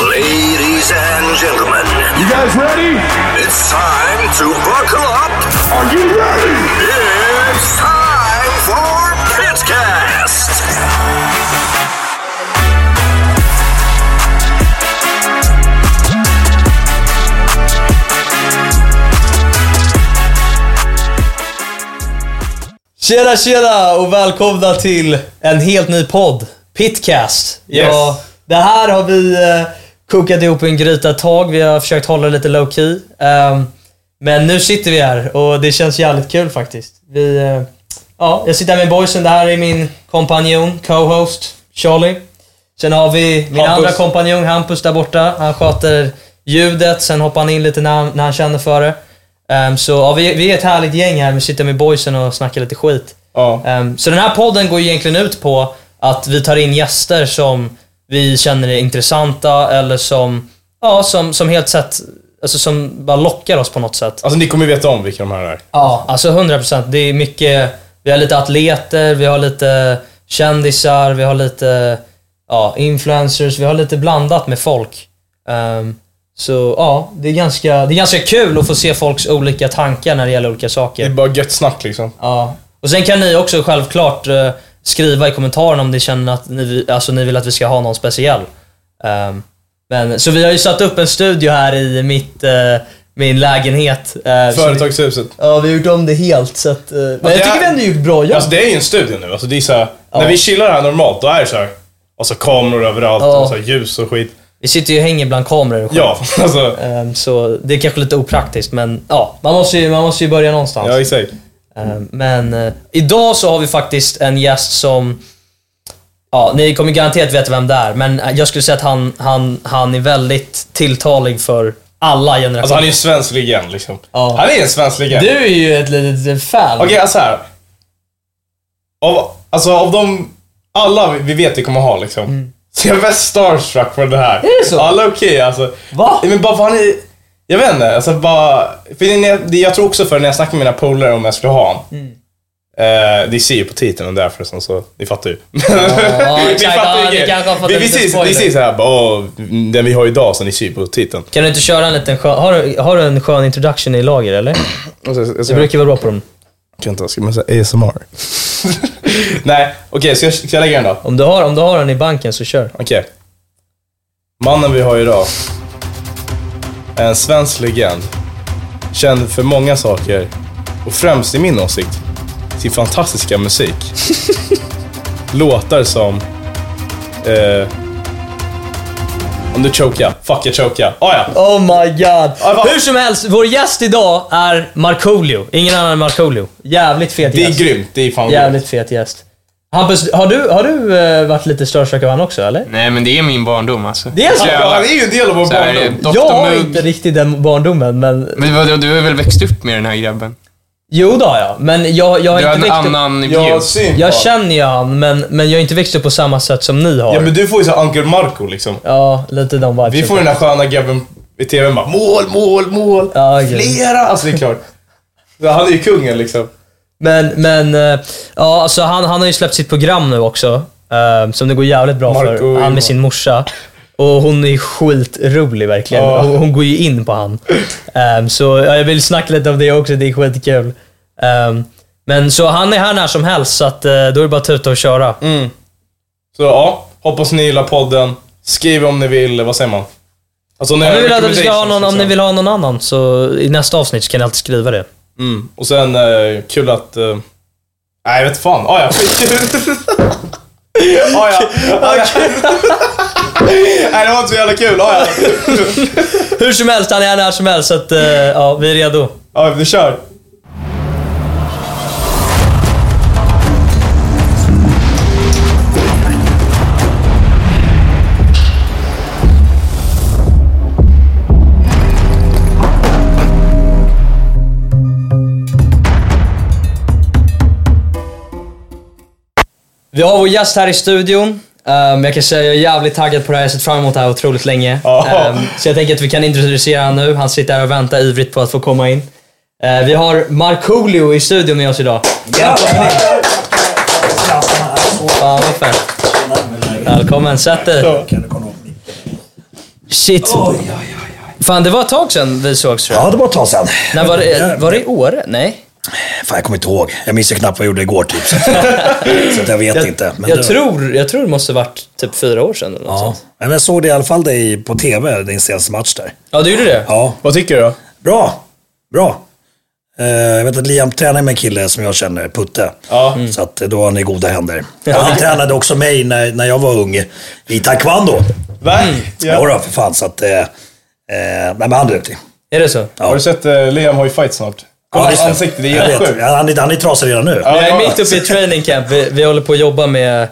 Ladies and gentlemen, You guys ready? it's time to buckle up. Are you ready? It's time for Pitcast. Tjena tjena och välkomna till en helt ny podd, Pitcast. Yes. Ja, det här har vi eh, kokat ihop en gryta ett tag. Vi har försökt hålla lite low key. Ehm, men nu sitter vi här och det känns jävligt kul faktiskt. Vi, eh, ja, jag sitter här med boysen. Det här är min kompanjon, co-host, Charlie. Sen har vi min Hampus. andra kompanjon, Hampus, där borta. Han sköter ljudet, sen hoppar han in lite när han, när han känner för det. Ehm, så ja, vi, vi är ett härligt gäng här. Vi sitter med boysen och snackar lite skit. Ja. Ehm, så den här podden går ju egentligen ut på att vi tar in gäster som vi känner är intressanta eller som, ja, som, som helt sett, alltså som bara lockar oss på något sätt. Alltså ni kommer veta om vilka de här är. Ja, alltså 100%. Det är mycket, vi har lite atleter, vi har lite kändisar, vi har lite ja, influencers, vi har lite blandat med folk. Ehm, så ja, det är, ganska, det är ganska kul att få se folks olika tankar när det gäller olika saker. Det är bara gött snack liksom. Ja. Och sen kan ni också självklart eh, skriva i kommentarerna om ni känner att ni, alltså, ni vill att vi ska ha någon speciell. Ehm, men, så vi har ju satt upp en studio här i mitt, eh, min lägenhet. så Företagshuset. Vi, ja, vi har gjort om det helt så att... eh, men jag det tycker är- vi ändå gjort bra jobb. Alltså det är ju en studio nu. Alltså det är så här, När vi chillar här normalt, då är det så här. Alltså kameror överallt Ja. och så här ljus och skit. Vi sitter ju och hänger bland kameror och skit. Ja, alltså. Ehm, så det är kanske lite opraktiskt men ja, man måste ju, man måste ju börja någonstans. Ja, exakt. Eh, Men eh, idag så har vi faktiskt en gäst som... Ja, ni kommer garanterat veta vem det är, men eh, jag skulle säga att han, han, han är väldigt tilltalig för alla generationer. Alltså han är ju en svensk legend liksom. Ja. Han är en svensk legend. Du är ju ett litet fan. Okej, alltså här. Av, alltså av de, alla vi- vet vi kommer ha liksom. Så jag är mest starstruck för det här. Mm. Är det så? Alla okej alltså. Va? Men bara för han är, jag vet inte, alltså bara, för jag, jag tror också för när jag snackar med mina polare om jag skulle ha honom. Mm. Eh, de ser ju på titeln och därför så, så ni fattar ju. ja, Ni exakt. fattar ju Ja, vi, en vi, ser, vi ser såhär åh, den vi har idag så ni ser ju på titeln. Kan du inte köra en liten skön... Har du, har du en skön introduction i lager, eller? Och så, jag Du brukar vara bra på dem. kan inte, ska man säga ASMR? Nej, okej, ska, jag, ska jag lägga den då? Om du, har, om du har den i banken så kör. Okej. Mannen vi har idag är en svensk legend. Känd för många saker och främst i min åsikt sin fantastiska musik. Låtar som... Eh, om du chokar. Fuck jag chokar. Ah, ja. Oh my god. Va- Hur som helst, vår gäst idag är Markoolio. Ingen annan än Markoolio. Jävligt fet Det är gäst. grymt. Det är fan grymt. Jävligt fet gäst. Hampus, har du, har du eh, varit lite starstruck av han också, eller? Nej, men det är min barndom alltså. Det är så? Ja, han är ju en del av vår Så här, barndom. Dr. Jag har Mugg. inte riktigt den barndomen, men... Men vadå, du har väl växt upp med den här grabben? Jo då ja, men jag, jag har Du har inte en växt upp... annan Jag har view. syn på Jag känner ju han, men, men jag har inte växt upp på samma sätt som ni har. Ja, men du får ju så Uncle Marco liksom. Ja, lite de vibesen. Vi får den där sköna grabben i tvn bara mål, mål, mål. Ja, okej. Flera! Alltså det är klart. Ja, Han är ju kungen liksom. Men, men, eh, ja alltså han, han har ju släppt sitt program nu också. eh, som det går jävligt bra Marco för. Han med sin morsa. Och hon är skitrolig verkligen. Ja. Hon, hon går ju in på han. Eh, så ja, jag vill snacka lite om det också, det är skitkul. Eh, men så han är här när som helst, så att, då är det bara att tuta och köra. Så ja, hoppas ni gillar podden. Skriv om ni vill, vad säger man? Alltså, Om ni, vill att vi ska ha någon, om ni liksom. vill ha någon annan, så i nästa avsnitt så kan ni alltid skriva det. Mm. Och sen, eh, kul att... Eh, nej, vet fan. Ah, ja, skitkul. ah, ja. Ah, ja. nej, det var inte så jävla kul. Ah, ja. Hur som helst, han är här när som helst, så att, eh, ja, vi är redo. Ja, vi kör. Vi har vår gäst här i studion. Um, jag kan säga jag är jävligt taggad på det här. Jag har sett fram emot det här otroligt länge. Ehm, så jag tänker att vi kan introducera honom nu. Han sitter här och väntar ivrigt på att få komma in. Eh, vi har Markoolio i studion med oss idag. Fan vad fett. Välkommen, sätt dig. Shit. Fan, det var ett tag sedan vi sågs tror jag. Ja, det var ett tag sedan. När var det? Var det i Åre? Nej. Fan, jag kommer inte ihåg. Jag minns ju knappt vad jag gjorde igår typ. Så, så att jag vet Jag, inte. Men jag, det- tror, jag tror det måste varit typ fyra år sedan eller något Ja. sånt. Men jag såg det i alla fall dig på TV, din senaste match där. Ja, du gjorde det? Ja, Vad tycker du då? bra. Bra. Eh, jag vet att Liam tränar med en kille som jag känner, Putte. Ja. Så att eh, då är ni i goda händer. Han tränade också mig när, när jag var ung i taekwondo. Va? Ja. Ja. då, för fan. Så att, eh, eh, nej, men han är duktig. Är det så? Har du sett uh, Liam har ju fight snart? Kolla visst. ansiktet, det är helt sjukt. Ja, Han, är- han är trasig redan nu. Ja. Jag är mitt uppe i training camp. Vi, vi håller på att jobba med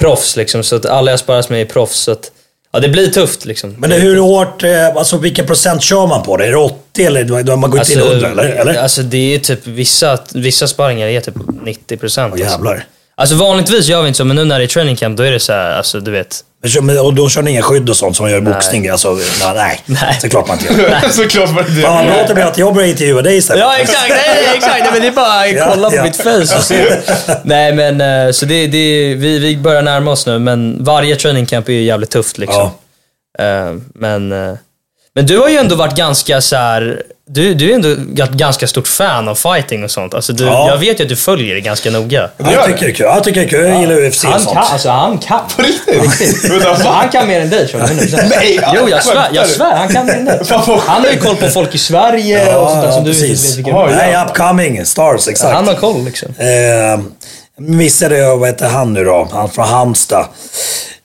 proffs liksom, så att alla jag sparas med är proffs. Så att, ja, det blir tufft liksom. Men hur hårt, eh, alltså vilken procent kör man på det? Är det 80 eller då- man gått in 100 eller? eller? alltså det är typ vissa, vissa sparringar är typ 90 procent. Åh, jävlar. Alltså vanligtvis gör vi inte så, men nu när det är training camp då är det så här, alltså du vet. Men Och då kör ni inga skydd och sånt som man gör i boxning? Alltså, nej, nej. Nej. såklart man inte gör. Såklart var det Fan vad det. att jag börjar intervjua dig istället. Ja exakt, nej, nej, exakt. Nej, men det är bara att Ja, kolla på ja. mitt face och se. Nej men eh, så det, det, vi, vi börjar närma oss nu, men varje training camp är ju jävligt tufft liksom. Eh, Men, eh, men du har ju ändå varit ganska så här. Du, du är ändå ett ganska stort fan av fighting och sånt. Alltså du, Ja. Jag vet ju att du följer det ganska noga. Ja, jag tycker det är kul. Jag tycker det är kul. Jag gillar UFC och Han sånt. kan, alltså han kan. På riktigt? Alltså, han kan mer än dig tror jag. 100%. Nej, Jo, jag svär, jag svär. Han kan mer än dig. Han har ju koll på folk i Sverige och sånt där som du inte vet Oj, Nej, upcoming stars, exakt. Han har koll liksom. Eh, missade jag, vad heter han nu då? Han från Halmstad.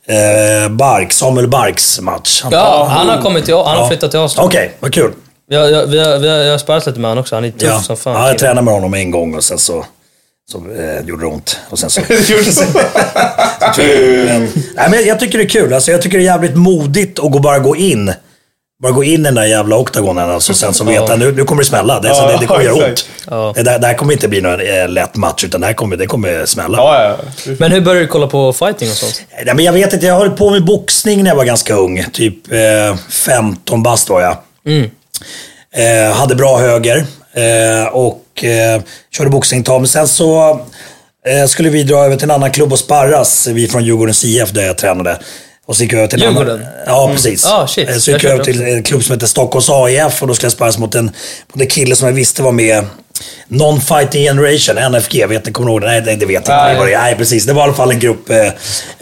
Eh, Bark, Samuel Barks match. Han- Ja, han har kommit till, han har Ja. flyttat till Aston. Okej, vad kul. Jag, jag, vi har, vi har, jag har sparat lite med honom också. Han är tuff Ja. som fan. ja, jag tränade med honom en gång och sen så, så eh, gjorde det ont. Och sen så, men, nej, men jag tycker det är kul. Alltså, jag tycker det är jävligt modigt att gå, bara gå in. Bara gå in i den där jävla oktagonen alltså, sen så vet jag nu, nu kommer det smälla. Det, så det, det kommer göra ont. Ja. Det, där, det här kommer inte bli någon eh, lätt match, utan det här kommer, det kommer smälla. Ja, ja. Men hur började du kolla på fighting och sånt? Nej, men jag vet inte, jag höll på med boxning när jag var ganska ung. Typ eh, 15 bast var jag. Eh, hade bra höger eh, och eh, körde boxning ett tag. Men sen så eh, skulle vi dra över till en annan klubb och sparras. Vi från Djurgårdens IF där jag tränade. Och så gick jag över till en Djurgården? annan... Ja, precis. Ah, shit. Eh, Så Jag gick jag över körde till en klubb som heter Stockholms AIF och då skulle jag sparras mot en, mot en kille som jag visste var med Non-Fighting Generation, NFG, vet ni, kommer ihåg det? Nej, det, det vet jag inte Nej. precis. Det var i alla fall en grupp eh,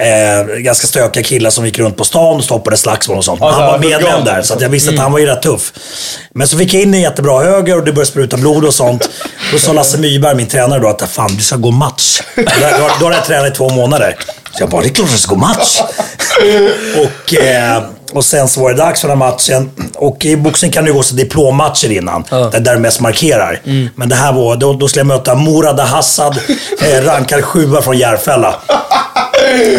eh, ganska stökiga killar som gick runt på stan och stoppade slagsmål och sånt. Men han var medlem där, så jag visste att han var ju rätt tuff. Men så fick jag in en jättebra höger och det började spruta blod och sånt. Då sa Lasse Myberg, min tränare, då att fan, du ska gå match. Då, då, då hade jag tränat i två månader. Så jag bara, det är klart jag ska gå match. och, eh, och sen så var det dags för den matchen. Och i boxning kan det ju gå så diplommatcher innan. Där, där du mest markerar. Men det här var, då, då skulle jag möta Morad Hassad, eh, rankad sjua från Järfälla.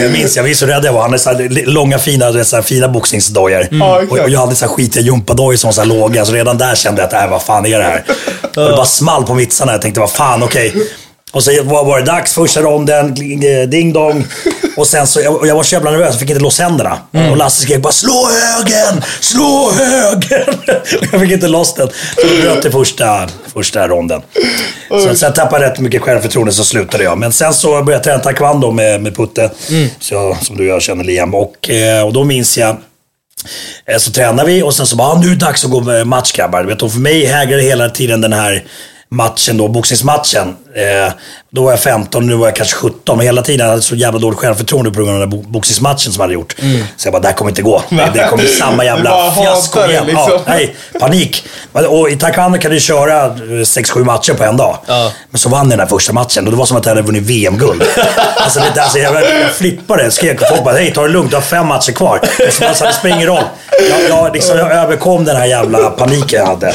Jag minns, jag minns hur rädd jag var. Han hade så långa fina, så fina boxningsdojor. Ja, och, och jag hade så här skitiga gympadojor som var så här låga. Så redan där kände jag att, äh, vad fan är det här? Och det bara small på mittsarna. Jag tänkte, vad fan, okej. Och så var, det dags, första ronden, kling- ding dong. Och sen så, jag, jag var så jävla nervös, jag fick inte loss händerna. Och Lasse skrek bara “Slå högen! Slå högen!” Jag fick inte loss den. Så då bröt det första, första ronden. Så sen tappade jag rätt mycket självförtroende, så slutade jag. Men sen så började jag träna taekwondo med, med Putte, så jag, som du och jag känner Liam. Och, eh, och då minns jag Eh, Så tränar vi och sen så bara, ah, nu är det dags att gå match grabbar. Vet, och för mig hägrade hela tiden den här matchen då, boxningsmatchen. Eh, då var jag 15, nu var jag kanske 17. Men hela tiden hade jag så jävla dåligt självförtroende på grund av den där bo- boxningsmatchen som jag hade gjort. Så jag bara, det här kommer inte gå. Det, det kommer bli samma jävla fiasko igen. liksom. Ja, nej, panik. Och i taekwondo kan du köra 6-7 matcher på en dag. Ja. Men så vann jag den där första matchen och det var som att jag hade vunnit VM-guld. alltså, det, alltså, jag, jag flippade, skrek och folk bara “Hej, ta det lugnt, du har fem matcher kvar”. Så, alltså, det spelar ingen roll. Jag, jag, liksom, jag överkom den här jävla paniken jag hade.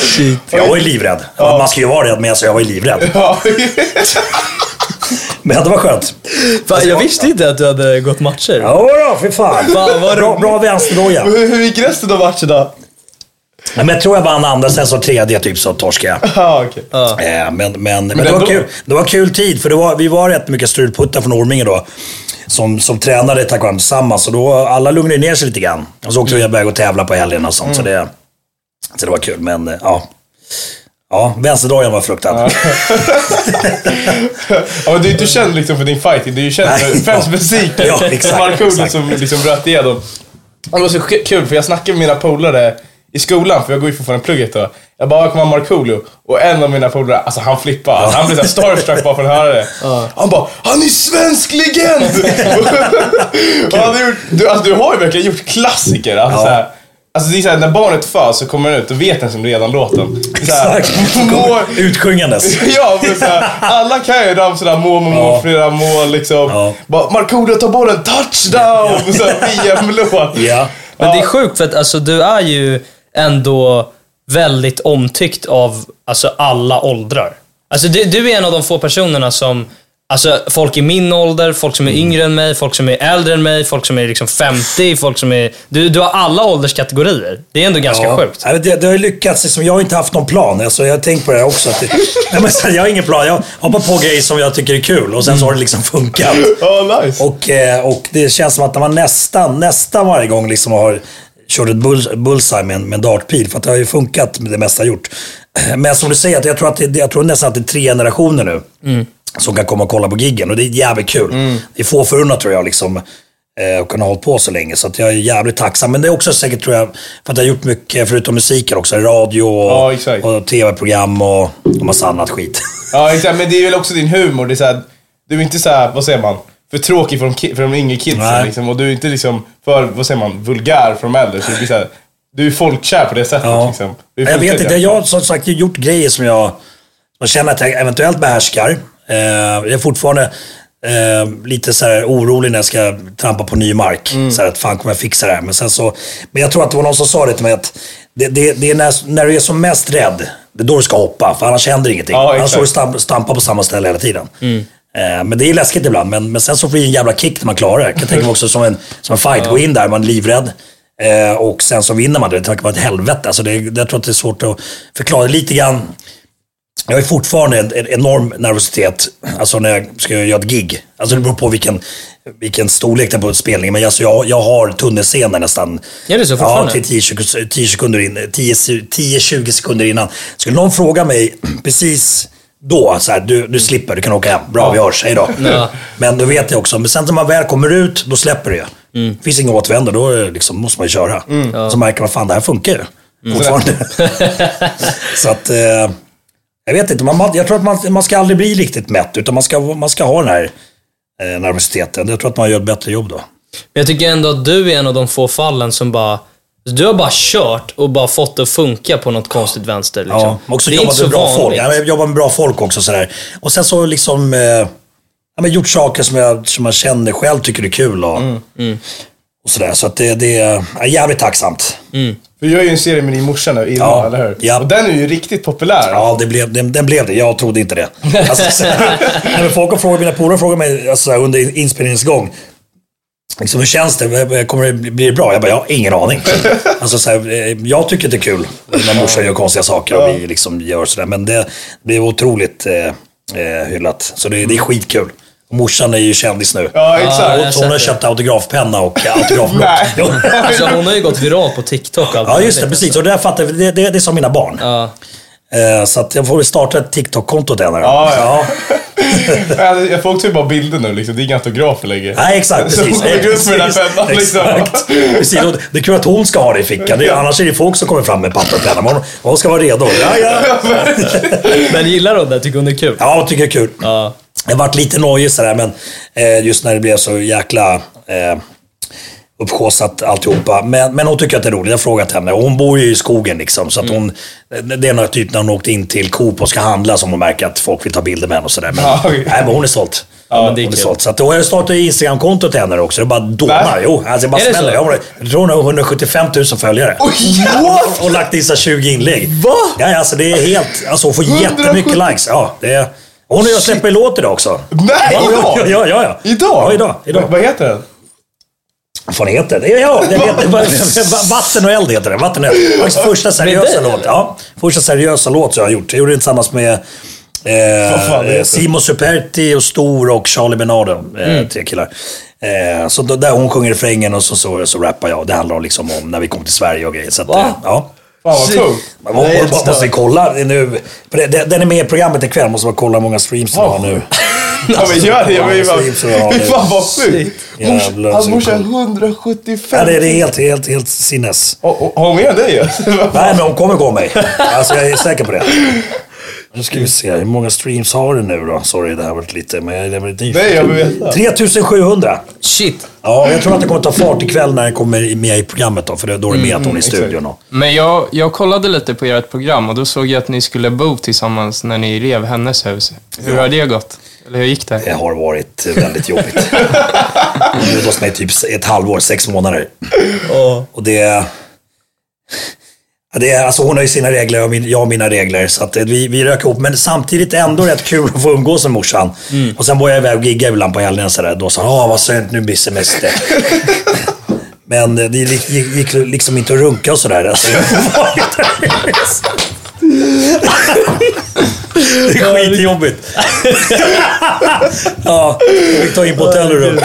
För jag var ju livrädd. Man ska ju vara rädd med, så jag var ju livrädd. Ja. Men det var skönt. Fan, jag visste inte att du hade gått matcher. Ja då, för fan. Fan, vad bra, bra vänsterdoja. hur, hur gick resten av matchen då? Men jag tror jag vann andra, sen så tredje typ så torskade jag. Ja, okej. Eh, Men, men, men, det, var kul, det var kul tid, för det var, vi var rätt mycket strulputtar från Orminge då. Som, som tränade taekwondo tillsammans. Så då, alla lugnade ner sig lite grann. Och så åkte vi iväg och tävla på helgen och sånt. Så, det, så det var kul, men eh, ja. Ja, vänsterdojan var fruktad. Ja, men du är inte känd liksom för din fighting, du är ju känd Nej. för främst musiken. Ja, exakt, Markoolio som liksom bröt igenom. Det var så kul för jag snackade med mina polare i skolan, för jag går ju fortfarande plugget då. Jag bara, kommer Markoolio. Och en av mina polare, alltså han flippade. Alltså, han blev såhär starstruck bara för att höra det. Han bara, han är svensk legend! och han du, alltså, du har ju verkligen gjort klassiker. Alltså, Ja. Såhär, alltså det är såhär, när barnet föds så kommer den ut, då vet den som redan låten. Såhär, Exakt. må- Utsjungandes. Ja, men så här, alla kan ju ramsorna må, må, må, Ja. flera mål liksom. Ja. Bara, Markoolio tar bollen, touchdown! Och så här, VM-låt. Ja. Men det är sjukt för att alltså, du är ju ändå väldigt omtyckt av alltså, alla åldrar. Alltså, du, du är en av de få personerna som Alltså folk i min ålder, folk som är yngre än mig, folk som är äldre än mig, folk som är liksom 50, folk som är... Du, du har alla ålderskategorier. Det är ändå ganska sjukt. Ja, det, det har ju lyckats. Liksom, jag har inte haft någon plan. Alltså, jag har tänkt på det också. Att det, nej, men, jag har ingen plan. Jag hoppar på grejer som jag tycker är kul och sen så har det liksom funkat. Ja, nice. Och, eh, och det känns som att man nästan, nästan varje gång liksom har kört ett bull, bullseye med en, med en dartpil. För att det har ju funkat med det mesta jag gjort. Men som du säger, att jag, tror att det, jag tror nästan att det är tre generationer nu. Som kan komma och kolla på giggen och det är jävligt kul. Det är få förunnat tror jag liksom. eh, Och kunna ha hållit på så länge. Så att jag är jävligt tacksam. Men det är också säkert tror jag, för att jag har gjort mycket förutom musiken också. Radio och, Ja, och tv-program och, och massa annat skit. Ja, exakt. Men det är väl också din humor. Det är så här, du är inte så här, vad säger man? För tråkig för de, för de yngre kidsen liksom. Och du är inte liksom för, vad säger man, vulgär för de äldre. Så det blir så här, du är folkkär på det sättet Ja. liksom. Jag vet inte, jag har som sagt gjort grejer som jag, som jag känner att jag eventuellt behärskar. Eh, jag är fortfarande eh, lite så orolig när jag ska trampa på ny mark. Mm. Så här att fan kommer jag fixa det här? Men, sen så, men jag tror att det var någon som sa det till mig att det, det, det är när, när du är som mest rädd, det är då du ska hoppa. För annars händer ingenting. Ja, annars får du exakt. stampa, på samma ställe hela tiden. Eh, Men det är läskigt ibland. Men, men sen så får det en jävla kick när man klarar det. Jag kan tänka mig också som en, som en fight. Gå in där, man är livrädd. Eh, och sen så vinner man det. Det vara ett helvete. Alltså det, jag tror att det är svårt att förklara. Lite grann. Jag har fortfarande en, en enorm nervositet alltså när jag ska göra ett gig. Alltså det beror på vilken, vilken storlek det är på spelningen. Men alltså jag, jag har tunnelscener nästan. Är det så Ja, fortfarande? till 10 sek- 10 sekunder in, 10-20 sekunder innan. Skulle någon fråga mig precis då, så här, du, du slipper, du kan åka hem. Bra, vi hörs, hej då. Ja. Men då vet jag också, men sen när man väl kommer ut, då släpper det ju. Det finns inga återvändo, då liksom, måste man ju köra. Så märker man, fan det här funkar ju. Fortfarande. så att, eh, jag vet inte, man, jag tror att man, man ska aldrig bli riktigt mätt, utan man ska, man ska ha den här eh, nervositeten. Jag tror att man gör ett bättre jobb då. Men jag tycker ändå att du är en av de få fallen som bara... Du har bara kört och bara fått det att funka på något konstigt vänster. Liksom. Ja, också det är jobbat med bra folk. vanligt. Jag jobbar med bra folk också. Sådär. Och sen så liksom eh, ja, men gjort saker som jag, som jag känner själv tycker är kul. Och, Mm, och sådär. Så att det, det är jävligt tacksamt. Du gör ju en serie med din morsa nu, Irma, Ja. eller hur? Ja. Och den är ju riktigt populär. Ja, det blev, den, den blev det. Jag trodde inte det. Alltså, så, nej, folk har frågat, mina polare frågar mig alltså, under inspelningens gång. Liksom, hur känns det? Kommer det bli bli det bra? Jag bara, jag har ingen aning. Alltså, så här, eh, jag tycker det är kul när morsan gör konstiga saker och vi liksom gör sådär. Men det blir otroligt eh, eh, hyllat. Så det, det är skitkul. Och morsan är ju kändis nu. Ja, exakt. hon, hon har köpt autografpenna och autografblock. Alltså, hon har ju gått viral på TikTok allt Ja, just det. Precis. Och det, där fattar jag, det, det, det är som mina barn. Ja. Eh, så att jag får väl starta ett TikTok-konto till henne. då. Ja, ja. Alltså, jag får också bara bilder nu liksom. Det är inga autografer längre. Nej, exakt. Så Precis. hon går runt med den här pennan liksom. Exakt. Precis. och Det är kul att hon ska ha det i fickan. Det är, annars är det folk som kommer fram med papper och penna. Hon, hon ska vara redo. Ja, ja. Men gillar hon det? Tycker hon det är kul? ja hon tycker det är kul. Ja. Jag varit lite nojig sådär, men eh, just när det blev så jäkla eh, uppsjåsat alltihopa. Men, men hon tycker att det är roligt. Jag har frågat henne. Hon bor ju i skogen liksom. Så att hon, Det är nog typ när hon åkte in till Coop och ska handla som hon märker att folk vill ta bilder med henne och sådär. Men, Ja, okej. nej, men hon är stolt. Ja, men det är hon är kul. stolt. Så att, jag startat Instagram-konto till henne också. Det bara dånar. Jo, alltså jag bara Är det smäller. så? Jag, har- jag tror hon har 175 000 följare. What? Och lagt in så här 20 inlägg. Va? Ja, alltså det är helt... Alltså hon får jättemycket likes. Ja, det är... Hon och jag släpper låt idag också. Nej, Ja, idag? Ja, ja, ja. Idag? Ja, idag. idag. Vad heter den? Vad fan heter det? Ja, det heter, Vatten och eld heter det. Vatten och eld. Faktiskt första seriösa låt. Ja, första seriösa låt som jag har gjort. Jag gjorde den tillsammans med eh, Simo Superti och Stor och Charlie Bernardo. Eh, Mm. Tre killar. Eh, så då, där hon sjunger refrängen och så, så, så rappar jag. Det handlar om, liksom om när vi kom till Sverige och grejer. Så att, eh, ja. Fan vad coolt. Man måste stört. kolla nu. Den är med i programmet ikväll. Måste bara kolla hur många streams den har nu. Ja men gör det. Fy fan vad sjukt. Hans morsa är coolt. 175. Ja, det, det är helt, helt, helt sinnes. Har hon med dig? Nej, men hon kommer gå mig. Alltså jag är säker på det. Nu ska vi se, hur många streams har du nu då? Sorry, det här har varit lite... Men jag är nyfiken. Nej, jag vill veta. 3700. Shit. Ja, jag tror att det kommer ta fart ikväll när den kommer med i programmet då, för då är det med att hon är i studion. Och. Men jag, jag kollade lite på ert program och då såg jag att ni skulle bo tillsammans när ni rev hennes hus. Hur har det gått? Eller hur gick det? Det har varit väldigt jobbigt. Hon bodde hos mig typ ett halvår, sex månader. Och det... Det är, alltså hon har ju sina regler och min, jag har mina regler. Så att eh, vi, vi rök ihop. Men samtidigt ändå rätt kul att få umgås med morsan. Och sen var jag iväg och giggade ibland på helgerna. Så där. Då sa hon, åh vad skönt, nu blir semester. Men eh, det gick, gick, gick liksom inte att runka och sådär. Alltså, det är skitjobbigt. ja, jag fick ta in på hotellrum.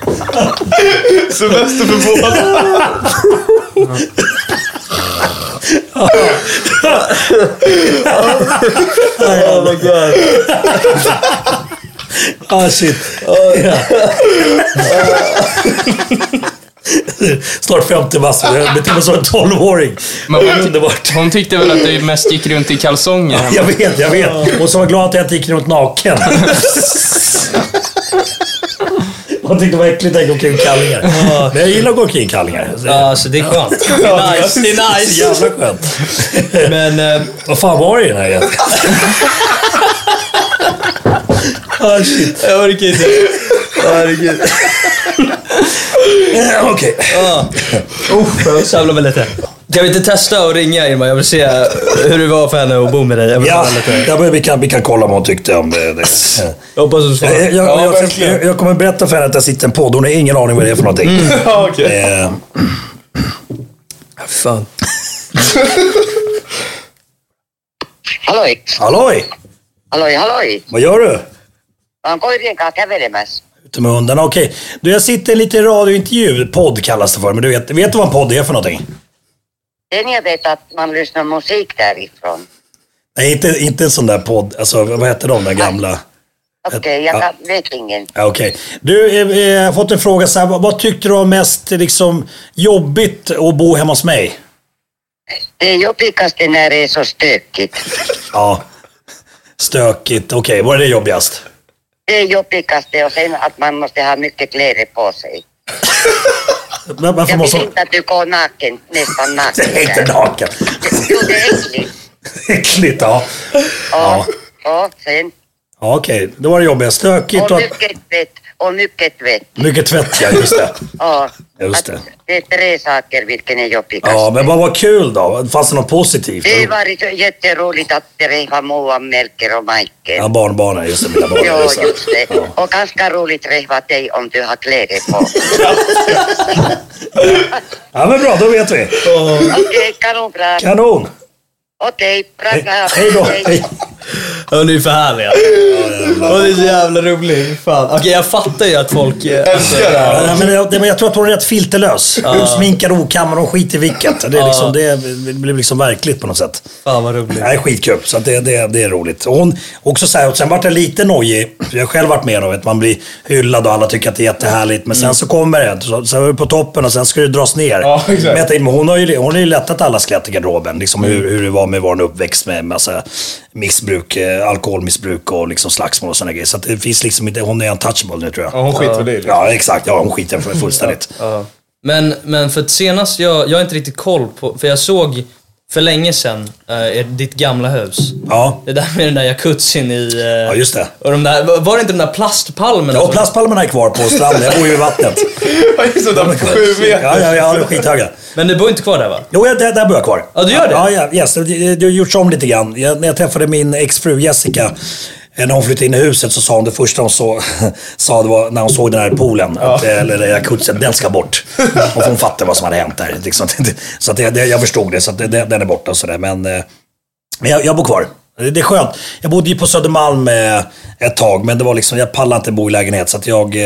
Semester för båda. Oh my god. Ah, shit. Ja. Snart 50 bast. Jag beter mig som en 12-åring. Men hon, Underbart. hon tyckte väl att du mest gick runt i kalsonger? Jag vet, jag vet. Hon så var glad att jag inte gick runt naken. Hon tyckte det var äckligt att gå omkring i kallingar. Men jag gillar att gå omkring i kallingar. Ja, alltså det är skönt. Det är nice. Det är Så nice. jävla skönt. Men... eh, Vad fan var det i den här egentligen? Ah, shit. Jag orkar inte. Herregud. Okej. Usch, jag samlar mig lite. Kan vi inte testa att ringa Irma? Jag vill se hur det var för henne att bo med dig. Jag, Ja, ja, men vi, kan, vi kan kolla vad hon tyckte om det. det. jag hoppas du svarar. Jag, jag, Ja, jag, jag, jag kommer berätta för henne att jag sitter i en podd. Hon har ingen aning vad det är för någonting. Ja, okej. Eh, Fan. Halloi, halloj! halloi, halloi. Vad gör du? Oon koirien kanssa kävelemässä. Ute med hundarna. Okej. Du, jag sitter lite i radiointervju. Podd kallas det för. Men du vet, vet du vad en podd är för någonting? Sen jag vet att man lyssnar musik därifrån. Nej, inte, inte en sån där podd. Alltså, vad heter de där gamla? Okej, jag kan, vet ingen. Ja, Okej. Du, eh, eh, har fått en fråga så här. Vad, tyckte du var mest liksom, jobbigt att bo hemma hos mig? Det är jobbigaste när det är så stökigt. Ja. Stökigt. Okej, vad är det jobbigast? Det är jobbigaste och sen att man måste ha mycket kläder på sig. Var- Varför Jag vill inte att du går naken, nästan naken. Det är inte naken. Jo, det är äckligt. Äckligt, ja. Ja. Och sen, ja Okej, det var det jobbiga. Stökigt och och tvätt, och mycket tvätt. mycket tvätt, ja. Just det. Ja. Just det. Det är tre saker vilken är jobbigast. Ja, men vad var kul då? Fanns det något positivt? Det så jätteroligt att träffa Moa, Melker och Majken. Ja, barnbarnen. Just det, mina barn. Ja, Just det. Ja. Och ganska roligt träffa dig om du har kläder på. ja, men bra. Då vet vi. Okej, kanonbra. Kanon. Okej, bra. Hej, bra. hej då. Hej. Ja, ni är för härliga. Och det är så jävla roligt. Fan. Okej, jag fattar ju att folk... eh, Älskar det här. Ja, men jag, det- men jag tror att hon är rätt filterlös. Utsminkad, okammad och skit i vilket. Det, är liksom, det blir liksom verkligt på något sätt. Fan vad roligt. Det är skitkul, så att det, det, det är roligt. Och hon, också så här, och sen vart jag lite nojig. Jag har själv varit med om att man blir hyllad och alla tycker att det är jättehärligt. Men sen så kommer det, så, så är du på toppen och sen ska det dras ner. Ja, exakt. Men jag tänkte, men hon har ju, hon har ju lättat alla skelett i garderoben. Liksom hur, hur det var med vår uppväxt med massa missbruk, eh, alkoholmissbruk och liksom slagsmål och sådana grejer. Så att det finns liksom inte, hon är untouchable nu tror jag. Ja, hon skiter väl i det. Ja, exakt. Ja, hon skiter fullständigt. Men, men för att senast, jag, jag har inte riktigt koll på, för jag såg för länge sedan eh, ditt gamla hus. Ja, Det där med den där jacuzzin i... eh, ja just det. Och de där, var det inte de där plastpalmerna? Ja, som- plastpalmerna är kvar på stranden. Jag bor ju vid vattnet. Det. De sju meter. Ja, ja, ja, de är skithöga. Men du bor inte kvar där va? Jo, jag- där, där bor jag kvar. Ja, du gör det? Ja, ja yes. det, det, det har gjorts om lite grann. Jag, när jag träffade min exfru Jessica, när hon flyttade in i huset så sa hon det första hon så, sa det var när hon såg den här poolen, att, eh, eller jacuzzin, den ska bort. Och hon fattade vad som hade hänt där. Liksom. Så att det, jag förstod det, så att det, den är borta och sådär. Men, eh, men jag, jag bor kvar. Det det är skönt. Jag bodde ju på Södermalm eh, ett tag, men det var liksom, jag pallade inte bo i lägenhet. Så att jag,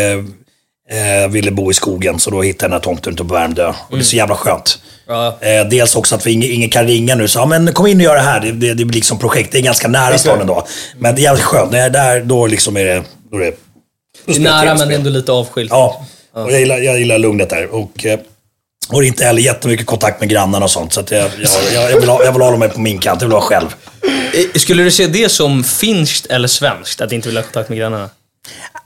eh, ville bo i skogen, så då hittade jag den här tomten ute på Värmdö. Och det är så jävla skönt. Ja. Eh, dels också att vi, ingen, ingen kan ringa nu. Så, ja, men kom in och gör det här. Det, det, det blir liksom projekt. Det är ganska nära stan ändå. Men det är jävligt skönt. När jag är där, då liksom är det... Då är det, då Det är nära men ändå lite avskilt. Ja, och jag gillar, jag gillar lugnet där. Och, eh, och inte heller jättemycket kontakt med grannarna och sånt. Så jag, jag, jag, vill ha, jag vill hålla mig på min kant. Jag vill vara själv. Eh, Skulle du se det som finskt eller svenskt, att inte vilja ha kontakt med grannarna?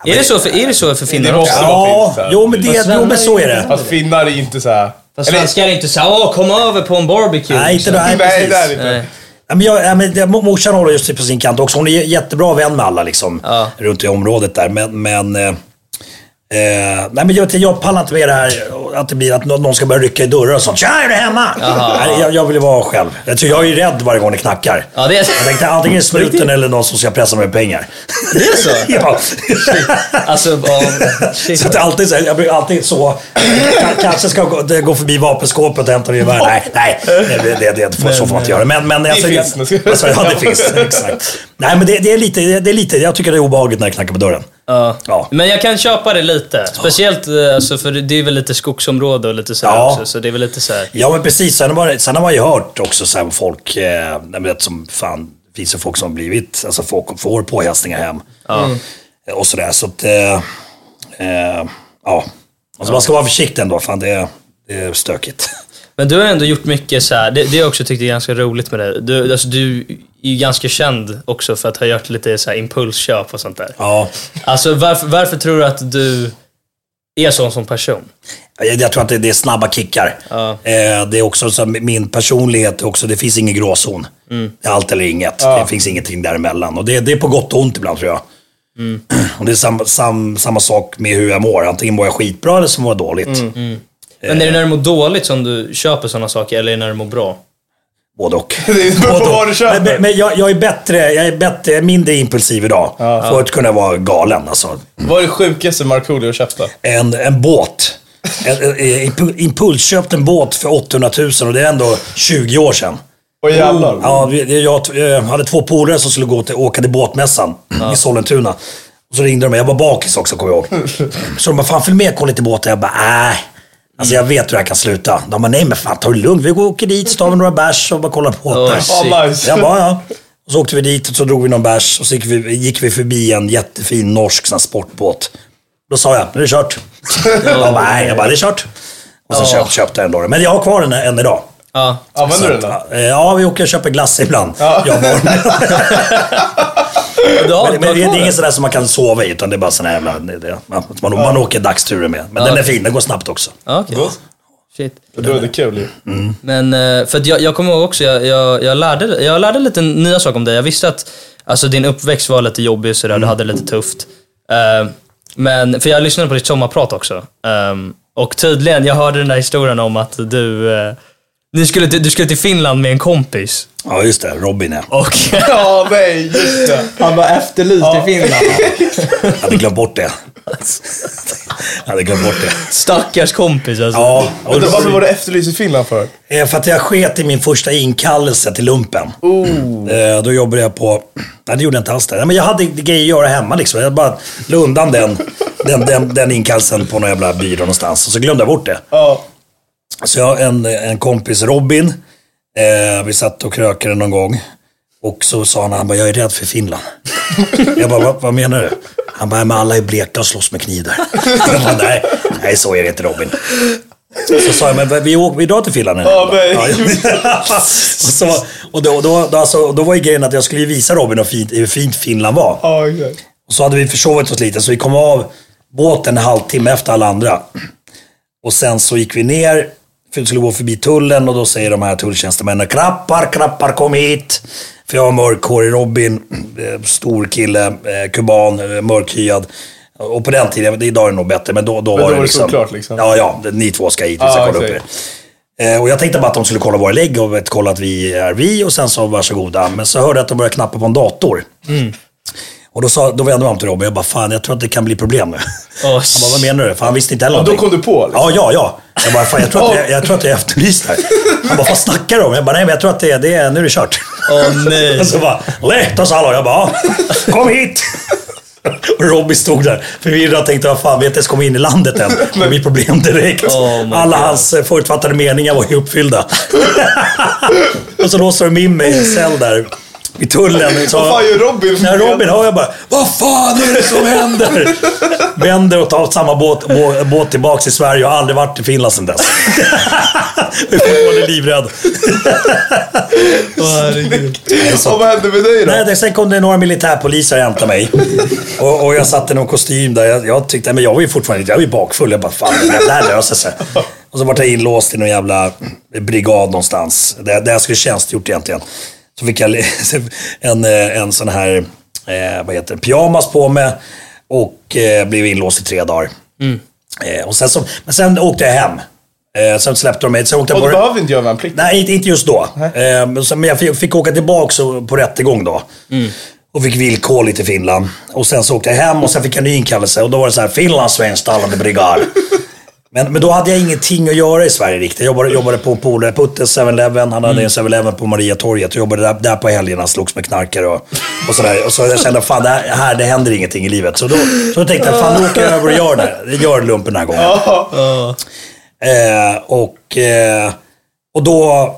Är det så för, är det så för finnar Det också? måste vara jo men, det, jo men så är det. Fast finnar är inte så här. Fast svenskar är inte såhär åh kom över på en barbecue. Nej, inte det. Nej, Nej, precis. det är det inte. Nej. Ja, men jag, ja, men det- morsan håller just på sin kant också. Hon är jättebra vän med alla liksom, Ja. runt i området där. Men, men, eh, eh, nej, men jag, jag pallar inte med det här att det blir att någon ska börja rycka i dörrar och sånt. Tja, är du hemma? Nej, jag, jag vill vara själv. Jag, tror, jag är ju rädd varje gång det knackar. Ja, det är- Jag tänkte antingen det snuten eller någon som ska pressa mig med pengar. Det är så? ja. Alltså, shit. Så att det alltid så, här- jag blir alltid så. Kanske ska gå, det gå förbi vapenskåpet och hämta gevär. Nej, nej. Det, det, det, det, så får man inte göra. Men, men, alltså, finns. jag, alltså, ja, det finns. Exakt. Nej, men det, det, är lite, det är lite, jag tycker det är obehagligt när det knackar på dörren. Ja. Ja. Men jag kan köpa det lite. Speciellt eh, alltså, för det är väl lite skogsområde och lite sådär Ja. också. Så det är väl lite såhär... Ja, men precis. Sen har man, sen har man ju hört också så här, folk, eh, vet, som fan, det finns ju folk som har blivit, alltså folk får påhälsningar hem. Och sådär. Så att, eh, eh, ja. Alltså, Man ska vara försiktig ändå, fan det, är- det är stökigt. Men du har ändå gjort mycket så här. Det, det har jag också tyckt är ganska roligt med dig. Du, alltså, du är ju ganska känd också för att ha gjort lite så här impulsköp och sånt där. Ja. Alltså varför, varför tror du att du är sån som person? Jag, jag tror att det, det är snabba kickar. Ja. Eh, det är också så, här, min personlighet, också, det finns ingen gråzon. Det är allt eller inget. Det finns ingenting däremellan. Och det, det är på gott och ont ibland tror jag. Och det är samma, sam, samma sak med hur jag mår. Antingen mår jag skitbra eller så mår jag dåligt. Men är det när du mår dåligt som du köper såna saker eller är det när du mår bra? Både och. Både och. Men, men jag, jag är bättre, jag är bättre, mindre impulsiv idag. Förut kunde jag vara galen alltså. Vad är det sjukaste Markoolio köpte? En, en båt. En, en, en, båt för 800 000 och det är ändå 20 år sedan. Åh jävlar. Ja, jag, jag hade två polare som skulle gå till, åka till båtmässan i Sollentuna. Och så ringde de mig. Jag var bakis också, kommer jag ihåg. Så de bara, fan följ med kolla lite båtar. Jag bara, nej. Alltså jag vet hur det här kan sluta. De bara, nej men fan ta det lugnt. Vi går och åker dit, så tar vi några bärs och bara kollar på. Ja, nice. Jag bara, ja. Och så åkte vi dit och så drog vi någon bärs och så gick vi, gick vi förbi en jättefin norsk sån sportbåt. Då sa jag, nu är det kört. Jag bara, nej, jag bara, det är kört. Och så köpte, köpte jag den då. Men jag har kvar den än idag. Ja. Använder du den då? eh, Ja, vi åker och köper glass ibland. Ja. Jag och har, Men, men det är den? inget sådär som man kan sova i, utan det är bara såna jävla... Det, det, man, man, man åker dagsturer med. Men den är fin, den går snabbt också. Ja, okej. Shit. Då är det kul ju. Men eh, för att jag, jag kommer ihåg också, jag, jag, jag, lärde, jag lärde lite nya saker om dig. Jag visste att alltså, din uppväxt var lite jobbig och sådär, du hade det lite tufft. Eh, men, för jag lyssnade på ditt sommarprat också. Ehm, och tydligen, jag hörde den där historien om att du, eh, ni skulle, till- du skulle till Finland med en kompis. Ja, just det. Robin ja. Och Ja, nej, just det. han var efterlyst i Finland. Jag hade glömt bort det. Jag hade glömt bort det. Stackars kompis alltså. Ja, och Vänta, varför var du efterlyst i Finland för? Eh, För att jag sket i min första inkallelse till lumpen. Eh, Då jobbade jag på... Nej, det gjorde jag inte alls det. Men jag hade grejer att göra hemma liksom. Jag bara la undan den, den, den, den inkallelsen på någon jävla byrå någonstans. Och så glömde jag bort det. Ja. Så jag har en, en kompis, Robin. Eh, vi satt och krökade någon gång. Och så sa han, han bara, jag är rädd för Finland. jag bara, vad, vad menar du? Han bara, men alla är bleka och slåss med kniv där. jag bara, nej, nej, så är det inte Robin. Så sa jag, men vi, åker, vi drar till Finland nu. Ja, och, så, och då, då, då, alltså, då var ju grejen att jag skulle visa Robin hur fint, hur fint Finland var. Ja, exakt. Och så hade vi försovit oss lite, så vi kom av båten en halvtimme efter alla andra. Och sen så gick vi ner, för vi skulle gå förbi tullen och då säger de här tulltjänstemännen Krappar, krappar, kom hit! För jag var mörkhårig Robin, eh, stor kille, eh, kuban, eh, mörkhyad. Och på den tiden, idag är det nog bättre, men då, då Men var då det var det liksom... såklart, liksom. Ja, ja, ni två ska hit, vi Ja, ska kolla upp er. Och jag tänkte bara att de skulle kolla våra lägg och vet, kolla att vi är vi och sen så varsågoda. Men så hörde jag att de började knappa på en dator. Och då, sa, då vände om till Robin jag bara, fan jag tror att det kan bli problem nu. Åh, Han bara, vad menar du? För han visste inte heller Ja, då någonting. kom du på liksom. Ja, ja, ja. Jag bara, fan jag tror att jag, jag, tror att jag är efterlyst här. Han bara, vad snackar du om? Jag bara, nej men jag tror att det, är- det är, nu är det kört. Åh nej. Och så bara, lätt och så hallå. Jag bara, kom hit. Och Robbie stod där förvirrad och tänkte, vad fan, vi har inte ens kommit in i landet än. Det blir problem direkt. Oh Alla God. hans eh, förutfattade meningar var ju uppfyllda. och så låste de in mig i en cell där vid tullen. Så, Vad fan gör Robin? när Robin hör jag bara, vad fan är det som händer? Vänder och tar samma båt, bå, båt tillbaks till Sverige och har aldrig varit i Finland sedan dess. Jag är fortfarande livrädd. Och vad hände med dig då? Nej, det, sen kom det några militärpoliser och hämtade mig. Och, och jag satt i någon kostym där. Jag, jag tyckte, men jag var ju fortfarande jag var ju bakfull. Jag bara, fan det här löser sig. Och så var jag inlåst i någon jävla brigad någonstans. Där, där jag skulle tjänstgjort egentligen. Så fick jag en, eh, en sån här, eh, vad heter det, pyjamas på mig. Och eh, blev inlåst i tre dagar. Eh, och sen så, men sen åkte jag hem. Eh, sen släppte de mig. Sen åkte Och på, du behöver inte göra värnplikt. Nej, inte, inte just då. Eh, men så- men jag fick, fick åka tillbaka på rättegång då. Och fick villkorligt i Finland. Och sen så åkte jag hem och sen fick jag ny inkallelse. Och då var det så här, finlandssvensktalande brigad. Men, men då hade jag ingenting att göra i Sverige riktigt. Jag jobbade, jobbade på polare, Puttes 7-Eleven. Han hade en 7-Eleven på Mariatorget. Jag jobbade där, där på helgerna, slogs med knarkare och, och sådär. Och så jag kände, fan det här, här det händer ingenting i livet. Så då, så då tänkte jag, fan nu åker jag över och gör det. Gör lumpen den här gången. Eh, och, eh, och då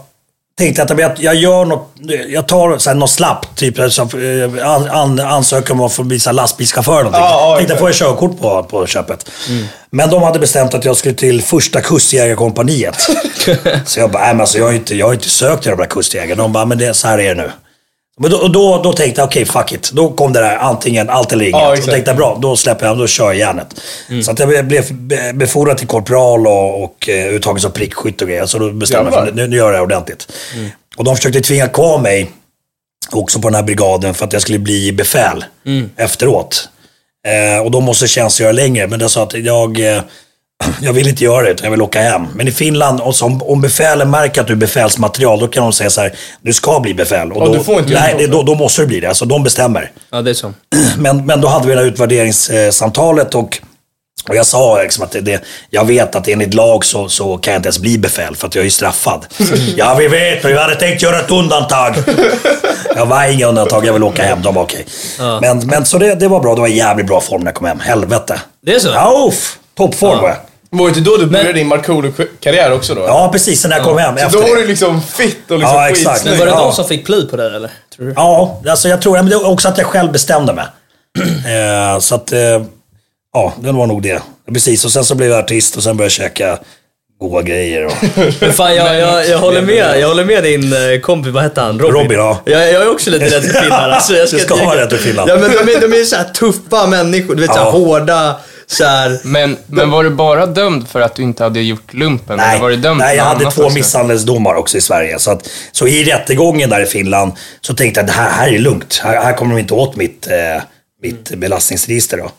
tänkte att jag, gör något, jag tar så här, något slappt, typ eh, an, an, ansöker om att få bli lastbilschaufför eller någonting. Ja, ja, tänkte får jag körkort på, på köpet. Men de hade bestämt att jag skulle till första kustjägarkompaniet. så jag bara, nej men alltså jag har inte, jag har inte sökt till de där kustjägarna. De bara, men det, så här är det nu. Men då, då, då tänkte jag, okej fuck it. Då kom det där antingen allt eller inget. Ja, och exakt. tänkte jag, bra, då släpper jag, då kör jag järnet. Så att jag blev be- befordrad till korpral och, och eh, uttagen som prickskytt och grejer. Så då bestämde jag mig för nu, nu gör jag det ordentligt. Och de försökte tvinga kvar mig också på den här brigaden för att jag skulle bli befäl efteråt. Eh, och de måste tjänstgöra längre. Men jag sa att jag, eh, jag vill inte göra det, utan jag vill åka hem. Men i Finland, och så, om, befälen märker att du är befälsmaterial, då kan de säga så här, du ska bli befäl. Och Ja, då, du får inte nej, det. då, då måste du bli det. Alltså de bestämmer. Ja, det är så. Men, men då hade vi det här utvärderingssamtalet och, och jag sa liksom att det, det, jag vet att enligt lag så, så kan jag inte ens bli befäl för att jag är straffad. ja, vi vet, men vi hade tänkt göra ett undantag. jag var inga undantag, jag vill åka hem. De var okej. Men, men så det, det var bra, det var jävligt bra form när jag kom hem. Helvete. Det är så? Ja, uff, toppform var jag. Var det inte då du började din Markoolio-karriär också då? Ja, precis. När jag kom hem. Så Efter då var det. du liksom fit och liksom Ja, exakt. Men var det Ja. de som fick pli på dig eller? Tror du? Ja, alltså jag tror men det också att jag själv bestämde mig. eh, så att, eh, ja, det var nog det. Precis, och sen så blev jag artist och sen började jag käka goda grejer. Och... Men fan, jag, jag, jag, håller med, jag håller med din eh, kompis, vad hette han? Robin? Robin, ja. Jag, jag är också lite rädd för Finland. Alltså, jag Du ska inte- vara rädd för Finland. Ja, men de är, de är så här tuffa människor, du vet, Ja. hårda, så här... Men, men var du bara dömd för att du inte hade gjort lumpen? Nej, eller var du dömd nej jag hade två också? misshandelsdomar också i Sverige. Så, att, så i rättegången där i Finland så tänkte jag att det här, här är lugnt. Här, här kommer de inte åt mitt, eh, mitt belastningsregister. Då.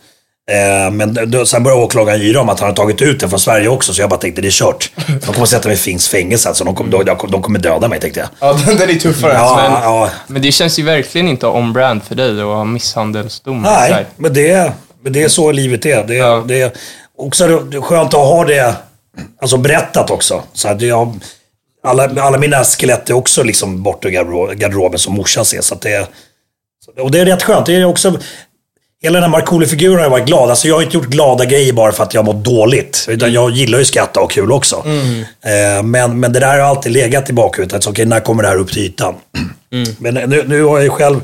Eh, men då, sen började åklagaren yra om att han har tagit ut den från Sverige också, så jag bara tänkte det är kört. De kommer sätta mig i finns fängelse, alltså. de, kommer, de, de kommer döda mig tänkte jag. Ja, den, är tuffare. Ja, men- ja, Men det känns ju verkligen inte on-brand för dig att ha misshandelsdom. Så Nej, men det, men det är så livet är. Det, Ja. det är också det är skönt att ha det alltså berättat också. Så att jag, alla, alla mina skelett är också liksom borta ur garderob- garderoben som morsan ser. Så det, och det är rätt skönt. Det är också, hela den här Markoolio-figuren har jag varit glad. Alltså jag har inte gjort glada grejer bara för att jag mår dåligt. Utan jag gillar ju skratta och kul också. Eh, men, men det där har alltid legat i bakhuvudet. Alltså, okej, när kommer det här upp till ytan? Men nu, nu har jag ju själv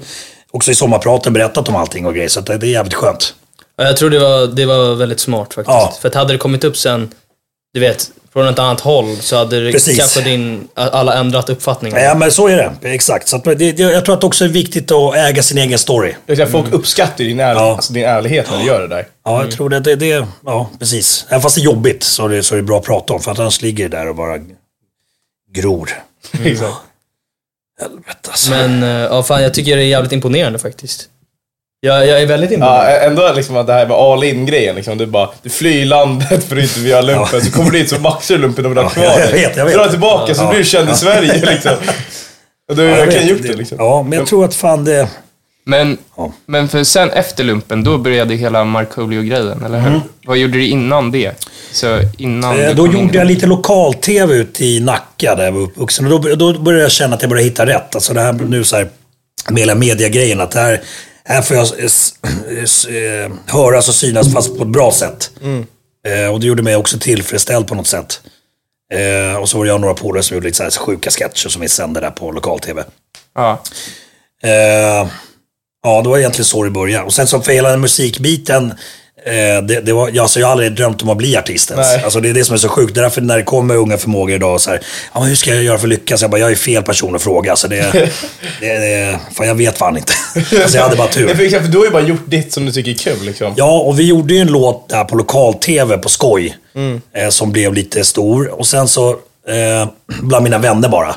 också i sommarpraten berättat om allting och grejer. Så det är jävligt skönt. Ja, Jag tror det var, det var väldigt smart faktiskt. Ja. För att hade det kommit upp sen, du vet, från ett annat håll så hade det Precis. kanske din, alla ändrat uppfattning. Ja, men så är det. Exakt. Så att det, det, jag tror att det också är viktigt att äga sin egen story. Säga, Folk uppskattar ju din, ärl- Ja. alltså, din ärlighet när du gör det där. Ja, jag tror det. det, det ja, precis. Även fast det är jobbigt så är det, så är det bra att prata om. För att annars ligger det där och bara gror. Exakt. Helvete alltså. Men eh, ja, fan, jag tycker det är jävligt imponerande faktiskt. Jag, jag är väldigt imponerad. Ja, ändå liksom att det här med all in-grejen. Liksom, du, bara, du flyr landet för att inte göra lumpen, så kommer du dit så maxar du lumpen och vill ha Ja, kvar jag dig. vet, jag vet. Drar tillbaka så Ja. blir du känd i Sverige. Liksom. Och du har Ja, jag verkligen gjort det. Liksom. Ja, men jag tror att fan det... Men, Ja. men för sen efter lumpen, då började hela Markoolio-grejen, eller hur? Vad gjorde du innan det? Så innan Mm. Eh, du Då in gjorde i- jag lite lokal-tv ute i Nacka där jag var uppvuxen. Och då, då började jag känna att jag började hitta rätt. Alltså det här nu så här, med hela mediagrejen. Att det här, här får jag eh, höras och synas fast på ett bra sätt. Eh, och det gjorde mig också tillfredsställd på något sätt. Eh, och så var det jag och några polare som gjorde lite så här sjuka sketcher som vi sände där på lokal-tv. Ja. Eh, ja, det var egentligen så det började. Och sen så för hela den musikbiten, det, det var, alltså jag har aldrig drömt om att bli artist ens. Nej. Alltså det är det som är så sjukt. Det är därför när det kommer unga förmågor idag så här, ja men hur ska jag göra för att lyckas? Jag bara, jag är fel person att fråga. Alltså det, det, det, fan jag vet fan inte. alltså jag hade bara för tur. exempel, du har ju bara gjort ditt som du tycker är kul liksom. Ja, och vi gjorde ju en låt där på lokal-tv på skoj. Eh, som blev lite stor. Och sen så, eh, bland mina vänner bara.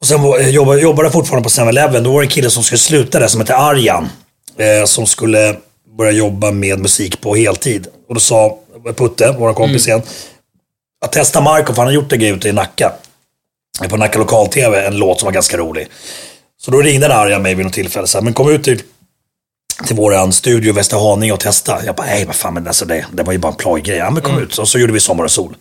Och sen jag jobbade, jobbade jag fortfarande på 7-Eleven. Då var det en kille som skulle sluta där som hette Arjan. Eh, som skulle börja jobba med musik på heltid. Och då sa Putte, vår kompis igen, att testa Marco, för han har gjort en grej ute i Nacka. På Nacka lokal-tv, en låt som var ganska rolig. Så då ringde den Arjan mig vid något tillfälle. Så här, men kom ut till, till våran studio i Västerhaninge och testa. Jag bara, nej vad fan, men alltså det, det var ju bara en plojgrej. Ja men kom ut. Och så gjorde vi Sommar och sol.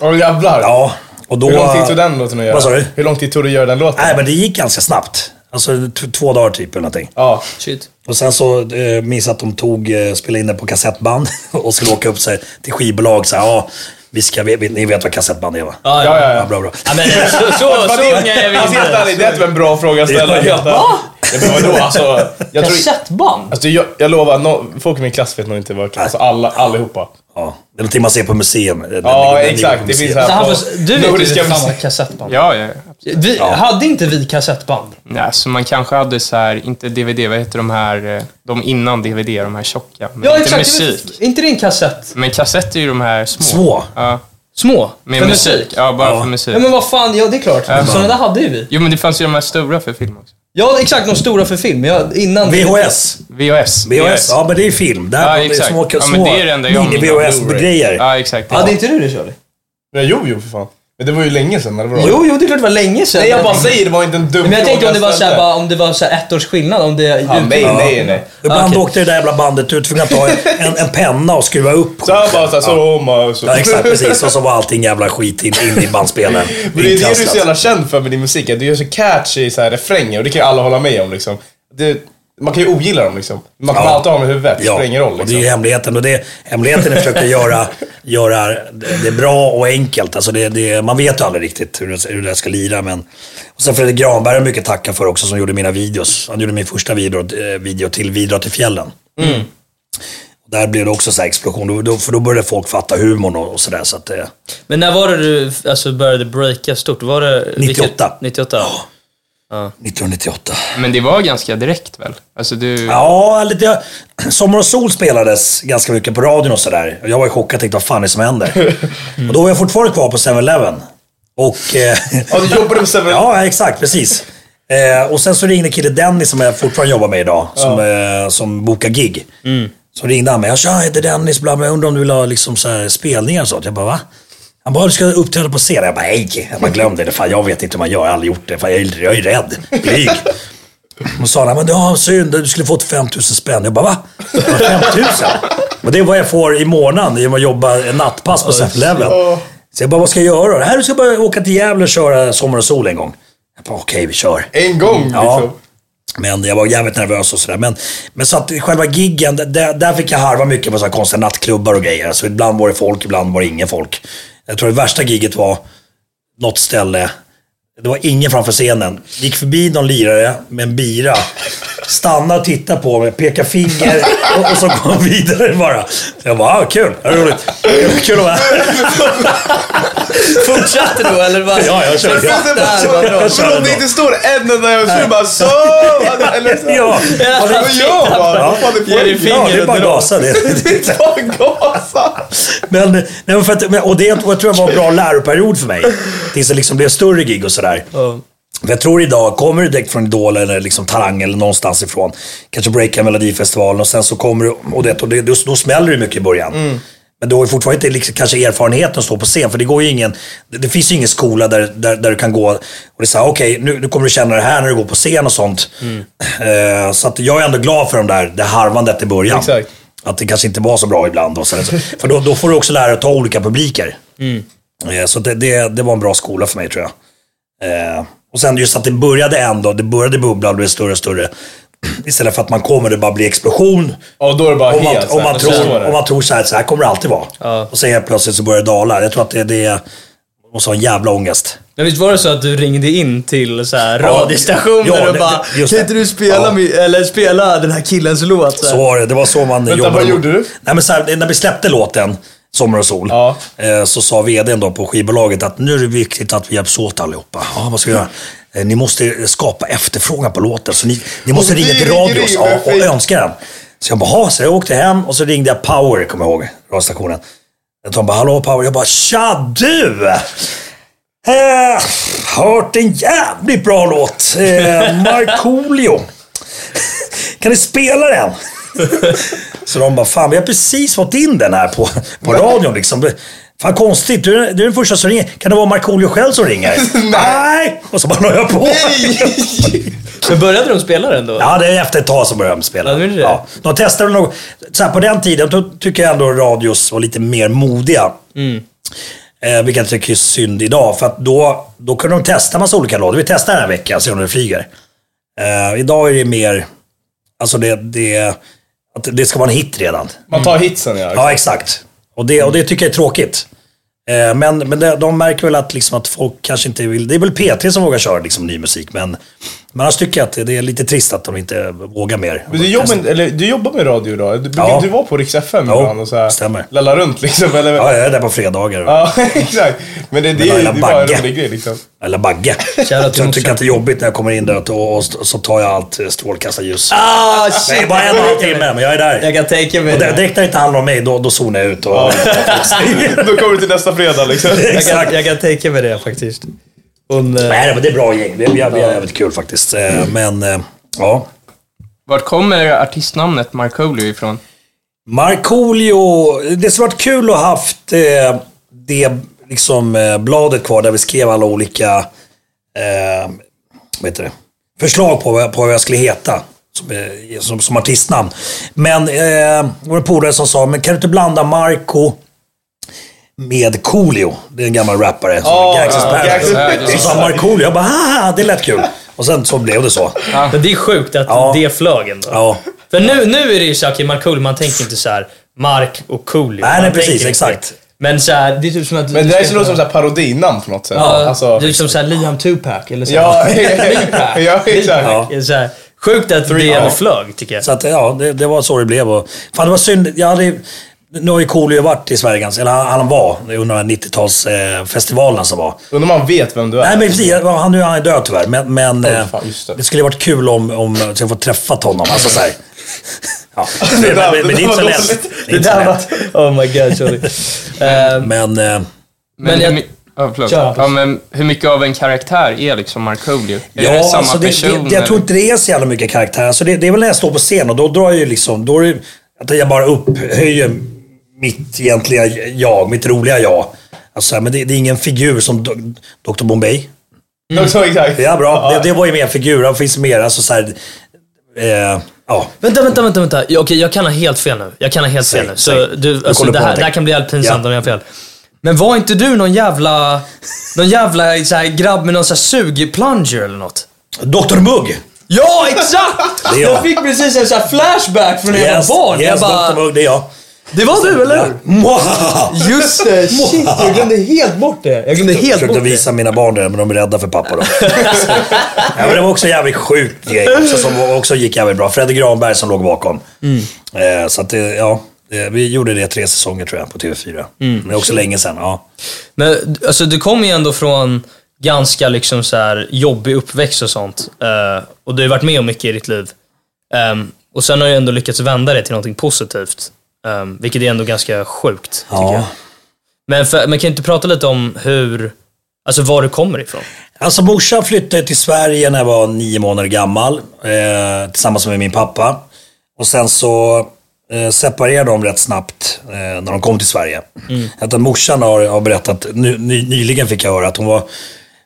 Åh jävlar. Ja, och då... Hur lång tid tog den låten att göra? Vad sa du? Hur lång tid tog det att göra den låten? Nej, men det gick ganska snabbt. Alltså två dagar typ eller någonting. Ja. Shit. Och sen så eh, minns jag att de tog, eh, spelade in den på kassettband och skulle åka upp sig till skivbolag. Så här, ja, vi ska, vi, ni vet vad kassettband är va? Ja, Ja, ja, Ja, bra, bra. Ja, men så, så, så unga är vi Alltså ärligt, det är typ en bra fråga att ställa. Ja, men vadå, alltså, jag tror... Kassettband? Alltså, jag, jag lovar, no, folk i min klass vet nog inte vad Alltså alla, allihopa. Ja, det är någonting man ser på museum. Den- den Ja, den ligger exakt. på Det finns här Så på du vet ju museet. kassettband. Ja, ja. Vi, Hade inte vi kassettband? Nej, så man kanske hade så här, inte DVD, vad heter de här, eh, de innan DVD, de här tjocka. Men Ja, inte exakt. är musik. väl- Inte det en kassett? Men kassetter är ju de här små. Små? Ja, Små? med För musik. Ja, bara Ja. för musik. Ja, men vad fan, ja det är klart. Sådana där hade ju vi. Jo, men det fanns ju de här stora för film också. Ja, exakt. De stora för film. Ja, innan... VHS. VHS. VHS, ja men det är film. Där Ja, exakt. små, Ja, men det är det enda jag mini-VHS-grejer. Ja, exakt. Hade inte du det Charlie? Men jo, jo för fan. Men det var ju länge sedan. Eller vadå? Jo, jo, det är klart det var länge sedan. Nej, jag bara säger, det var inte en dum Men jag tänkte om det var såhär, bara, om det var såhär ett års skillnad. Om det... Ja, nej, nej, nej. Ibland Okej. åkte det där jävla bandet ut, tvungen att ta en, en, en penna och skruva upp Så han bara såhär, så ja. så. Ja, exakt. Precis. Och så var allting jävla skit in, in i bandspelaren. Men det är det du är så jävla känd för med din musik, att du gör så catchy så här, refränger och det kan ju alla hålla med om liksom. Det, man kan ju ogilla dem liksom. Man kan Ja. alltid ha dem i huvudet, det spelar ingen roll och det är liksom. ju hemligheten. Och det, hemligheten är att försöka göra, göra det bra och enkelt. Alltså det, det, man vet ju aldrig riktigt hur det, hur det ska lira. Men... Och sen Fredrik Granberg har mycket tacka för också som gjorde mina videos. Han gjorde min första video, eh, video till Vidra till fjällen. Mm. Och Där blev det också så här explosion. Då, då, för då började folk fatta humorn och, och sådär. Så att, eh, Men när var det du alltså, började breaka stort? Var det... 98. Vilket, 98? 1998. Men det var ganska direkt väl? Alltså du... Ja, lite. Sommar och sol spelades ganska mycket på radion och sådär. Jag var i chock och tänkte, vad fan är det som händer? Och då var jag fortfarande kvar på 7-Eleven. Och... Eh, Ja, du jobbade på 7 ja, exakt. Precis. Eh, och sen så ringde kille Dennis som jag fortfarande jobbar med idag. Som, eh, som bokar gig. Så ringde han mig. Jag sa, jag heter Dennis, bla bla. Jag undrar om du vill ha liksom, så här, spelningar och sånt. Jag bara, va? Han bara, du ska uppträda på scen. Jag bara, nej. Jag bara, glöm det. Fan, jag vet inte hur man gör. Jag har aldrig gjort det. Fan, jag, är, jag är rädd. Blyg. Och sa men det var synd, du skulle fått 5000 spänn. Jag bara, va? 5000? Och det är vad jag får i månaden genom att jobba en nattpass på 7-Eleven. Så jag bara, vad ska jag göra? Här du ska bara åka till Gävle och köra Sommar och sol en gång. Jag bara, okej vi kör. En gång Ja. liksom. Men jag var jävligt nervös och sådär. Men, men så att själva giggen, där, där fick jag harva mycket på så här konstiga nattklubbar och grejer. Så ibland var det folk, ibland var det ingen folk. Jag tror det värsta giget var något ställe. Det var ingen framför scenen. Gick förbi någon lirare med en bira. Stannar och tittar på mig, pekar finger och, och så går han vidare bara. Jag bara, ah, kul, det roligt. Kul att vara här. Fortsatte du eller? Bara, Ja, jag körde. Fattar, vad bra. Jag Så om det inte står en enda jävel så är det bara så! Eller så. Ja, Och det var jag bara, vad fan är Ge dig poängen? ja, det är bara att gasa. Det, Det är bara gasa! Men, nej, men för att, men- och det jag tror jag var en bra läroperiod för mig. Tills det liksom blev större gig och sådär. För jag tror idag, kommer du direkt från Idol eller liksom Talang eller någonstans ifrån, kanske breaka Melodifestivalen och sen så kommer du, och, det, och det, då, då smäller det mycket i början. Men du har ju fortfarande inte liksom, kanske erfarenheten att stå på scen, för det går ju ingen, det, det finns ju ingen skola där, där, där du kan gå och det är såhär, okej, nu, nu kommer du känna det här när du går på scen och sånt. Eh, så att jag är ändå glad för de där, det harvandet i början. Exakt. Att det kanske inte var så bra ibland. Och så, för då, då får du också lära dig att ta olika publiker. Eh, Så det, det, det var en bra skola för mig tror jag. Eh, och sen just att det började ändå, det började bubbla och blev större och större. Istället för att man kommer och det bara blir explosion. Och då är det bara Och man, helt och man, så här, tror, så och man tror så här, så här kommer det alltid vara. Och sen helt plötsligt så börjar det dala. Jag tror att det, det är... Måste ha en jävla ångest. Men visst var det så att du ringde in till så här radiostationer Ja, och det- bara det- Kan inte du spela, Ja. mi- eller spela den här killens låt? Så Så var det. Det var så man Vänta, jobbade. vad gjorde du? Nej, men så här, när vi släppte låten Sommar och sol. Ja. eh, Så sa vdn då på skivbolaget att nu är det viktigt att vi hjälps åt allihopa. Ja, vad ska vi göra? Eh, Ni måste skapa efterfrågan på låten. Så ni, ni måste Och ringa till radios ja, och önska den. Så jag bara, så jag åkte hem och så ringde jag Power, kommer jag ihåg, radiostationen. De bara, hallå Power. Jag bara, tja du! Eh, hört en jävligt bra låt. Eh, Markoolio. Kan ni spela den? Så de bara, fan vi har precis fått in den här på, på radion liksom. Fan konstigt, du, är- du är den första som ringer. Kan det vara Markoolio själv som ringer? Nej! Och så bara la jag på. Men började de spela den då? Ja, det är efter ett tag som började de spela. Ja, det är det. Ja, de testade nog. Så här, på den tiden då tycker jag ändå radios var lite mer modiga. Mm. Eh, vilket jag tycker är synd idag. För att då, då kunde de testa massa olika låtar. Vi testar den här veckan, se om det flyger. Eh, idag är det mer... Alltså det, det, att det ska vara en hit redan. Man tar hitsen ja. Ja, exakt. Och det, och det tycker jag är tråkigt. Eh, Men, men det, de märker väl att, liksom att folk kanske inte vill... Det är väl P3 som vågar köra liksom, ny musik, men, men annars tycker jag att det, det är lite trist att de inte vågar mer. Men du, jobbar, eller, du jobbar med radio idag? Du, Ja. du var på Rix FM Jo, ibland och så här, stämmer. lalla runt liksom? Eller? Ja, jag är där på fredagar. Ja, exakt. Men det, det, det är bara en rolig grej liksom. Eller Bagge. Jag tycker att det är jobbigt när jag kommer in där och, så tar jag allt strålkastarljus. Ah, Det shit! är bara en och en halv timme, men jag är där. Jag kan tänka mig Och det- det. direkt när det inte handlar om mig, då, då zonar jag ut. Och, Då kommer du till nästa fredag liksom. Jag kan, jag kan tänka mig det faktiskt. Eh, Nej, men det är bra gäng. Vi, vi, har- vi har jävligt kul faktiskt. Eh, Men, eh, ja. Vart kommer artistnamnet Markoolio ifrån? Markoolio, det skulle varit kul att ha haft eh, det liksom, eh, bladet kvar där vi skrev alla olika eh, vad heter det? förslag på, vad- på vad jag skulle heta som, som, som artistnamn. Men eh, det var en polare som sa, men kan du inte blanda Marco med Coolio? Det är en gammal rappare. som Ja, Gangsters ja, Paradise. Så sa Markoolio, jag bara, haha, det lät kul. Och sen så blev det så. Men det är sjukt att Ja. det flög ändå. Ja. För nu, nu är det ju såhär, okej, Markoolio, man tänker inte så här Mark och Coolio. Nej, nej, precis, exakt. Men så här, det är typ som att... Men det där låter som så här parodinamn på något sätt. Ja, alltså, det är som såhär Liam Tupac eller så. ja, Tupac. ja, exakt. Ja. Så här, sjukt att det Ja. flög, tycker jag. Så att, ja, det, det var så det blev. Och, fan, det var synd. Jag hade, nu har ju Coolio varit i Sverige ganska, eller han, han var under de här 90-talsfestivalerna eh, festivalerna som var. Undrar om man vet vem du är. Nej men precis, han, nu är han död tyvärr. Men, men Oj, eh, fan, just det. det skulle varit kul om, om jag får träffat honom. Alltså så här. Ja. Men, men, där- men, men det är inte så det lätt. Det är inte så lätt. Oh my god, sorry. Eh, Men eh, Men, Men hur, jag- my- ja, men hur mycket av en karaktär är liksom Markoolio? Är Ja, det samma alltså det, person? det, jag tror inte det är så jävla mycket karaktär. Alltså det, det är väl när jag står på scen och då drar jag ju liksom... Då är det att jag bara upphöjer mitt egentliga jag, mitt roliga jag. Alltså, men det, det är ingen figur som Do- Dr Bombay. Mm. Så, exakt. Det är bra. Det, det var ju mer en figur. Det finns mer. Alltså så här, eh, ja. Vänta, vänta, vänta. vänta. Ja, Okej, jag kan ha helt fel nu. Jag kan ha helt Säg, fel nu. Så säg. du, alltså, det, här, det här kan bli helt pinsamt Ja. om jag har fel. Men var inte du någon jävla, någon jävla så här, grabb med någon så här sugplunger eller något? Dr Mugg! Ja, exakt! Det är jag. jag fick precis en så här flashback från när jag Yes, var barn. jag yes bara, Dr Mugg, det är jag. Det var du, eller! Just det, shit. Jag glömde helt bort det. Jag glömde helt försökte bort det. visa mina barn det, men de är rädda för pappa då. ja, men det var också en jävligt sjuk grej också, som också gick jävligt bra. Fredrik Granberg som låg bakom. Eh, så att det, ja, det, vi gjorde det tre säsonger tror jag på TV4. Men det är också länge sedan. Ja. Men alltså, du kommer ju ändå från ganska liksom så här jobbig uppväxt och sånt. Eh, och du har ju varit med om mycket i ditt liv. Ehm, och sen har du ändå lyckats vända det till någonting positivt. Um, vilket är ändå ganska sjukt, tycker jag. Ja. Men, för, men kan inte prata lite om hur, alltså var du kommer ifrån? Alltså morsan flyttade till Sverige när jag var nio månader gammal. Eh, tillsammans med min pappa. Och sen så eh, separerade de rätt snabbt eh, när de kom till Sverige. Att morsan har, har berättat, ny, nyligen fick jag höra att hon var, hon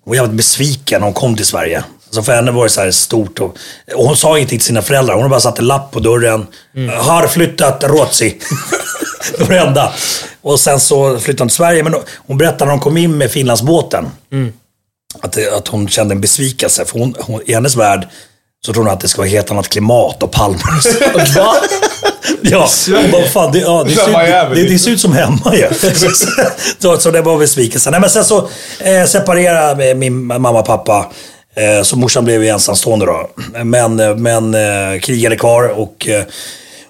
var jävligt besviken när hon kom till Sverige. Alltså för henne var det så här stort. Och, och hon sa ingenting till sina föräldrar. Hon bara satte lapp på dörren. Har flyttat Ruotsi. det var det enda. Och sen så flyttade hon till Sverige. Men hon berättade när de kom in med Finlandsbåten. Att, det, att hon kände en besvikelse. För hon, hon, i hennes värld så tror hon att det ska vara helt annat klimat och palmer. Va? Ja, vad fan, det, ja, det, Så ser, Miami. det, det ser ut som hemma ju. så, så det var besvikelsen. Nej, men sen så eh, separerade min mamma och pappa. Eh, så morsan blev ju ensamstående då. Men, eh, men eh, krigade kvar och,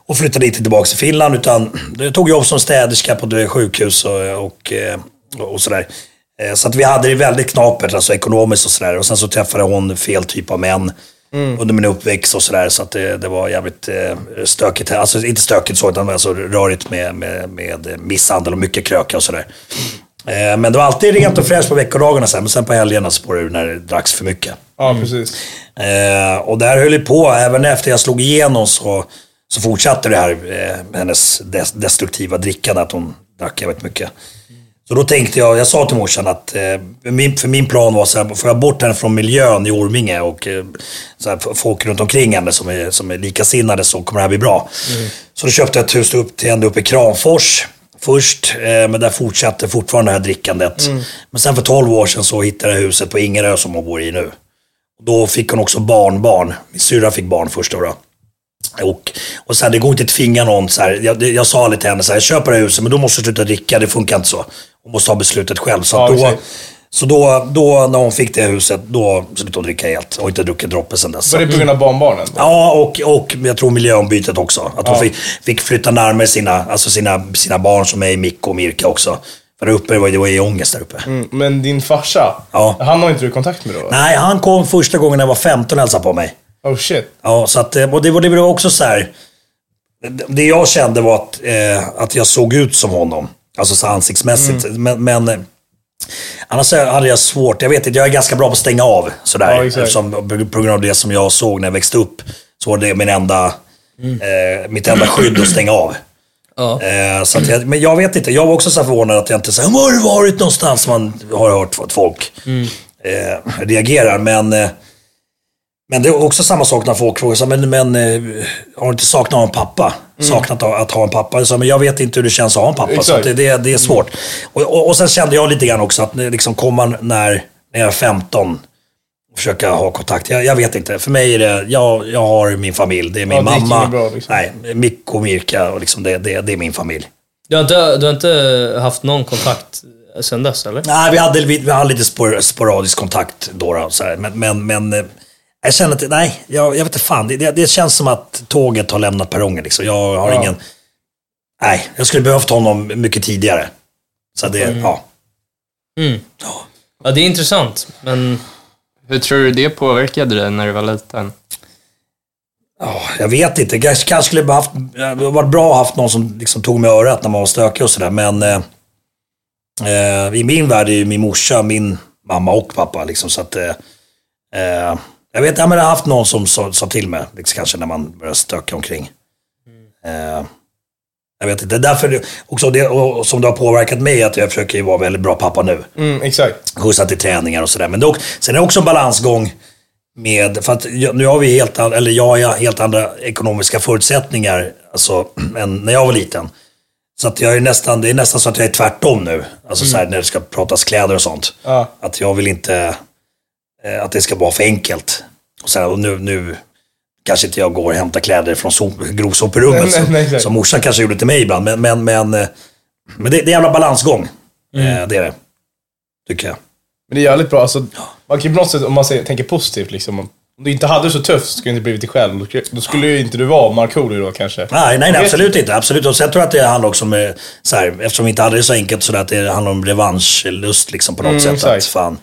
och flyttade inte tillbaka till Finland. Utan tog jobb som städerska på ett sjukhus och, och, och sådär. Så att vi hade det väldigt knapert, alltså ekonomiskt och sådär. Och sen så träffade hon fel typ av män under min uppväxt och sådär. Så att det, det var jävligt stökigt. Alltså inte stökigt så, utan alltså rörigt med, med, med misshandel och mycket kröka och sådär. Eh, Men det var alltid rent och fräscht på veckodagarna sen, men sen på helgerna spårade det när det dracks för mycket. Ja, precis. Eh, och där höll det på, även efter jag slog igenom så, så fortsatte det här, eh, hennes des- destruktiva drickande, att hon drack jävligt mycket. Så då tänkte jag, jag sa till morsan att, eh, min, för min plan var så här, får jag bort henne från miljön i Orminge och eh, så här, folk runt omkring henne som är, som är likasinnade så kommer det här bli bra. Så då köpte jag ett hus upp till henne uppe i Kramfors först, eh, men där fortsatte fortfarande det här drickandet. Men sen för 12 år sedan så hittade jag huset på Ingerö som hon bor i nu. Då fick hon också barnbarn. Min syrra fick barn först då. då. Och, och så här, det går inte att tvinga någon. Så här, jag, jag sa lite till henne, så här, jag köper det här huset men då måste du sluta dricka. Det funkar inte så. Hon måste ha beslutet själv. Så, Ja, då. Så då, då när hon fick det huset, då slutade hon dricka helt. Och inte druckit droppe sen dess. Var det på grund av barnbarnen? Ja, och, och jag tror miljöombytet också. Att hon Ja. fick, fick flytta närmare sina, alltså sina, sina barn som är i Mikko och Mirka också. För där uppe det var det var ju ångest där uppe. Mm, men din farsa, Ja. han har inte du kontakt med då? Nej, han kom första gången när jag var 15 och hälsade på mig. Oh shit. Ja, så att, eh, och det, och det var också så här. Det jag kände var att, eh, att jag såg ut som honom. Alltså så ansiktsmässigt. Mm. Men, men eh, annars hade jag svårt. Jag vet inte, jag är ganska bra på att stänga av. Sådär. Ja. Eftersom, på grund av det som jag såg när jag växte upp. Så var det min enda, Mm. eh, mitt enda skydd att stänga av. Ja. Eh, så jag, men jag vet inte, jag var också så förvånad att jag inte säger var har du varit någonstans? Man har hört att folk eh, reagerar. Men, eh, men det är också samma sak när folk frågar, men, men eh, har du inte saknat en pappa? Saknat att, att ha en pappa? Så, men jag vet inte hur det känns att ha en pappa. Så Exakt. att det, det, det är svårt. Och, och, och sen kände jag lite grann också att liksom, kommer man när, när jag är 15 och försöka ha kontakt. Jag, jag vet inte. För mig är det, jag, jag har min familj. Det är min Ja, det mamma. inget bra, liksom. Nej, Mikko och Mirka. Och liksom det, det, det är min familj. Du, har inte, du har inte haft någon kontakt sen dess, eller? Nej, vi hade, vi, vi hade lite spor, sporadisk kontakt då. då så här. Men, men, men eh, jag känner att, nej, jag, jag vet inte fan. Det, det, det känns som att tåget har lämnat perrongen. Liksom. Jag har Ja. ingen... Nej, jag skulle behövt honom mycket tidigare. Så det, ja. Mm. Ja, det är intressant, men... Hur tror du det påverkade dig när du var liten? Ja, jag vet inte. Kanske, kanske skulle haft, varit bra att ha haft någon som liksom tog mig i örat när man var stökig och sådär. Men eh, eh, i min värld är ju min morsa min mamma och pappa. Liksom, så att, eh, eh, jag vet, jag har haft någon som sa, sa till mig, liksom, kanske när man börjar stöka omkring. Eh, jag vet inte. Därför också det och, som det har påverkat mig att jag försöker vara väldigt bra pappa nu Mm, exakt. skjutsa till träningar och sådär. Men också- sen är det också en balansgång med, för att nu har vi helt, eller jag har helt andra ekonomiska förutsättningar alltså, än när jag var liten. Så att jag är nästan, det är nästan så att jag är tvärtom nu. Alltså så här, när det ska pratas kläder och sånt. Ja. Att jag vill inte att det ska vara för enkelt. Och, så här, och nu, nu kanske inte jag går och hämtar kläder från sop- grovsoprummet som, som morsan kanske gjorde till mig ibland. Men, men, men, eh, men det, det är en jävla balansgång. Eh, det är det. Tycker jag. Men det är jävligt bra. Alltså, man kan på något sätt, om man säger, tänker positivt, liksom, om du inte hade det så tufft skulle du inte blivit dig själv. Då skulle- ju inte du vara Markoolio då kanske. Nej, nej, nej absolut inte. Absolut. Och sen tror jag att det handlar också om, eh, så här, eftersom vi inte hade det så enkelt, så där, att det handlar om revanschlust liksom, på något Mm, sätt. exakt. Att, fan, eh,